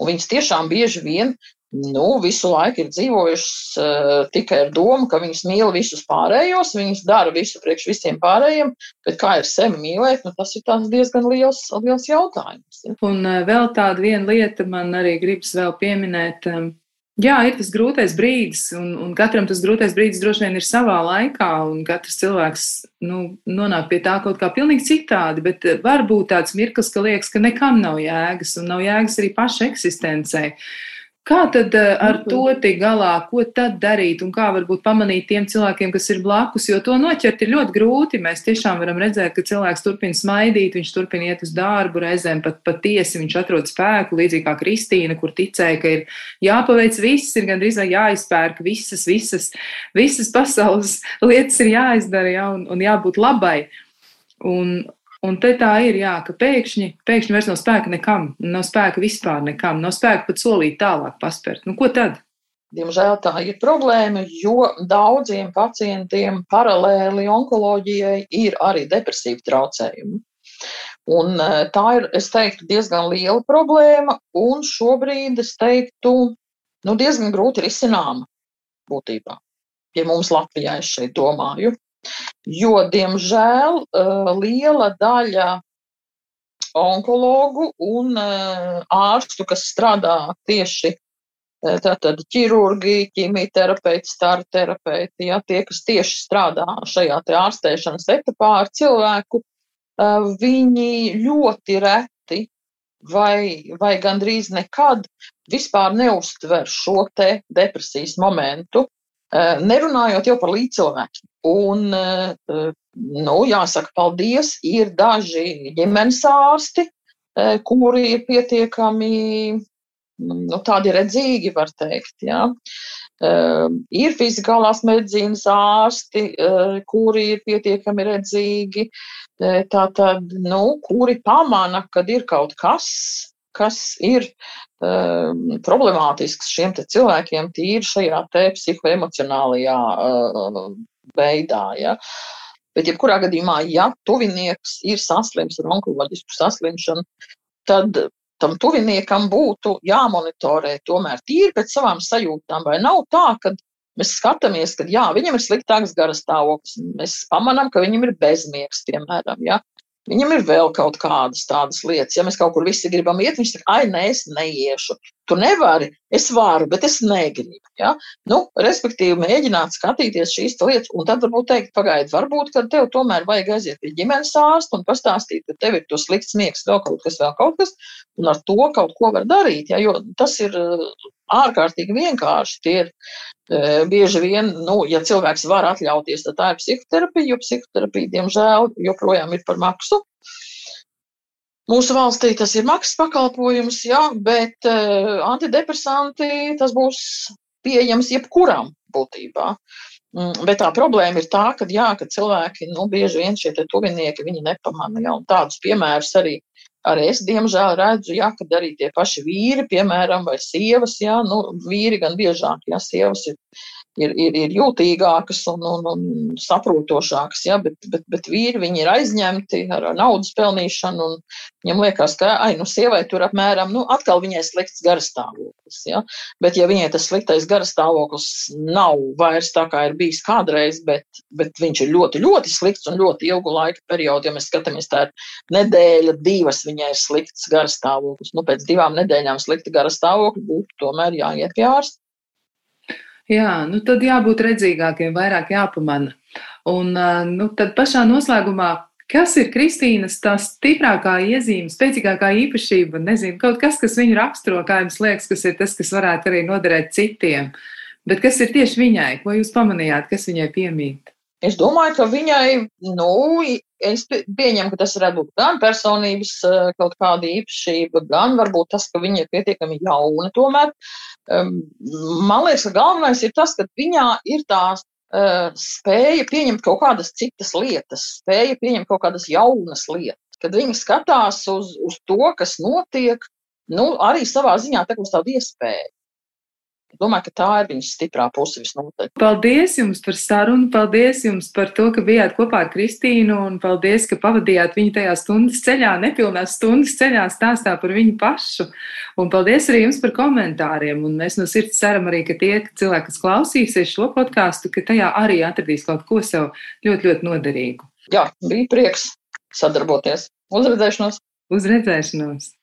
Un viņas tiešām bieži vien nu, visu laiku ir dzīvojušas uh, tikai ar domu, ka viņas mīl visus pārējos, viņas dara visu priekš visiem pārējiem, bet kā ir sevi mīlēt, nu, tas ir diezgan liels, liels jautājums. Ja. Un uh, vēl tāda viena lieta man arī gribas vēl pieminēt. Um, Jā, ir tas grūtais brīdis, un, un katram tas grūtais brīdis droši vien ir savā laikā, un katrs cilvēks nu, nonāk pie tā kaut kā pilnīgi citādi. Bet var būt tāds mirklis, ka liekas, ka nekam nav jēgas, un nav jēgas arī pašai eksistencei. Uh, Kā tad eh, ar to tikt galā, ko tad darīt un kā varbūt pamanīt tiem cilvēkiem, kas ir blakus, jo to noķert ir ļoti grūti. Mēs tiešām varam redzēt, ka cilvēks turpina smaidīt, viņš turpina iet uz darbu, reizēm pat patiesi viņš atrod spēku, līdzīgi kā Kristīna, kur ticēja, ka ir jāpaveic viss, ir gandrīz vai jāizpērk visas, visas, visas pasaules lietas ir jāizdara ja, un, un jābūt labai. Un, Un te tā ir, jā, ka pēkšņi, pēkšņi vairs nav spēka nekam, nav spēka vispār nekam, nav spēka pat solīt tālāk paspērt. Nu, ko tad? Diemžēl tā ir problēma, jo daudziem pacientiem paralēli onkoloģijai ir arī depresīvi traucējumi. Un e, tā ir, es teiktu, diezgan liela problēma, un šobrīd es teiktu, nu, diezgan grūti risināma būtībā. Pie mums Latvijā es šeit domāju. Jo, diemžēl, eh, liela daļa onkologu un eh, ārstu, kas strādā tieši eh, tātad ķirurgi, ķīmijterapeiti, starterapeiti, ja, tie, kas tieši strādā šajā te ārstēšanas etapā ar cilvēku, viņi ļoti reti vai, vai gandrīz nekad vispār neuztver šo te depresijas momentu, nerunājot jau par līdzcilvēkiem. Un, nu, jāsaka, paldies, ir daži ģimenes ārsti, kuri ir pietiekami nu, tādi redzīgi, var teikt. Ja. Ir fizikālās medicīnas ārsti, kuri ir pietiekami redzīgi, tātad, nu, kuri pamana, kad ir kaut kas, kas ir um, problemātisks šiem cilvēkiem tīri šajā te psihoemocionālajā uh, veidā. Ja. Bet, jebkurā gadījumā, ja tuvinieks ir saslims ar onkoloģisku saslimšanu, tad tam tuviniekam būtu jāmonitorē tomēr tīri pēc savām sajūtām. Vai nav tā, ka mēs skatāmies, ka jā, viņam ir sliktāks garas stāvoklis, mēs pamanām, ka viņam ir bezmiegs, piemēram, ja? Viņam ir vēl kaut kādas tādas lietas. Ja mēs kaut kur visi gribam iet, viņš saka, ai, nē, es neiešu. Tu nevari, es varu, bet es negribu. Ja? Nu, respektīvi, mēģināt skatīties šīs lietas, un tad varbūt teikt, pagaidi, varbūt, ka tev tomēr vajag aiziet pie ģimenes ārsta un pastāstīt, ka tev ir to slikts miegs, vēl kaut kas, vēl kaut kas, un ar to kaut ko var darīt. Ja? Jo tas ir ārkārtīgi vienkārši. Tie ir e, bieži vien, nu, ja cilvēks var atļauties, tad tā ir psihoterapija, jo psihoterapija, diemžēl, joprojām ir par maksu. Mūsu valstī tas ir maksas pakalpojums, jā, bet uh, antidepresanti tas būs pieejams jebkuram būtībā. Mm, bet tā problēma ir tā, ka, jā, ka cilvēki, nu, bieži vien šie tuvinieki, viņi nepamana, jā, un tādus piemērus arī Arī es, diemžēl, redzu, ja, kad arī tie paši vīri, piemēram, vai sievas, ja, nu, vīri gan biežāk, ja sievas ir ir, ir, ir jūtīgākas un, un, un saprotošākas, ja, bet, bet, bet vīri ir aizņemti ar, naudas pelnīšanu, viņam liekas, ka, ai, nu, sievai tur apmēram, nu, atkal viņai slikts garastāvoklis, ja, bet ja viņai tas sliktais garastāvoklis nav vairs tā, kā ir bijis kādreiz, bet, bet viņš ir ļoti, ļoti slikts un ļoti ilgu laika periodu, ja mēs skatāmies tā ir nedēļa, divas viņai ir slikts garastāvoklis, nu, pēc divām nedēļām slikta garastāvokļa būtu tomēr jāiet pie ārsta. Jā, nu tad jābūt redzīgākiem, vairāk jāpamana. Un nu, tad pašā noslēgumā, kas ir Kristīnas tā stiprākā iezīme, spēcīgākā īpašība, nezinu, kaut kas, kas viņu raksturo, kā jums liekas, kas ir tas, kas varētu arī noderēt citiem. Bet kas ir tieši viņai, ko jūs pamanījāt, kas viņai piemīt? Es domāju, ka viņai, nu, es pieņemu, ka tas varētu būt gan personības eh, kaut kāda īpašība, gan varbūt tas, ka viņa ir pietiekami jauna tomēr. Man liekas, ka galvenais ir tas, ka viņā ir tā eh, spēja pieņemt kaut kādas citas lietas, spēja pieņemt kaut kādas jaunas lietas, kad viņi skatās uz, uz to, kas notiek, nu, arī savā ziņā tā kā uz tādu iespēju. Domāju, ka tā ir viņas stiprā puse visnotaļ. Paldies jums par sarunu, paldies jums par to, ka bijāt kopā ar Kristīnu un paldies, ka pavadījāt viņu tajā stundas ceļā, nepilnās stundas ceļā stāstā par viņu pašu. Un paldies arī jums par komentāriem. Un mēs no sirds ceram arī, ka tie cilvēki, kas klausīsies šo podkāstu, ka tajā arī atradīs kaut ko sev ļoti, ļoti noderīgu. Jā, bija prieks sadarboties. Uz redzēšanos! Uz redzēšanos!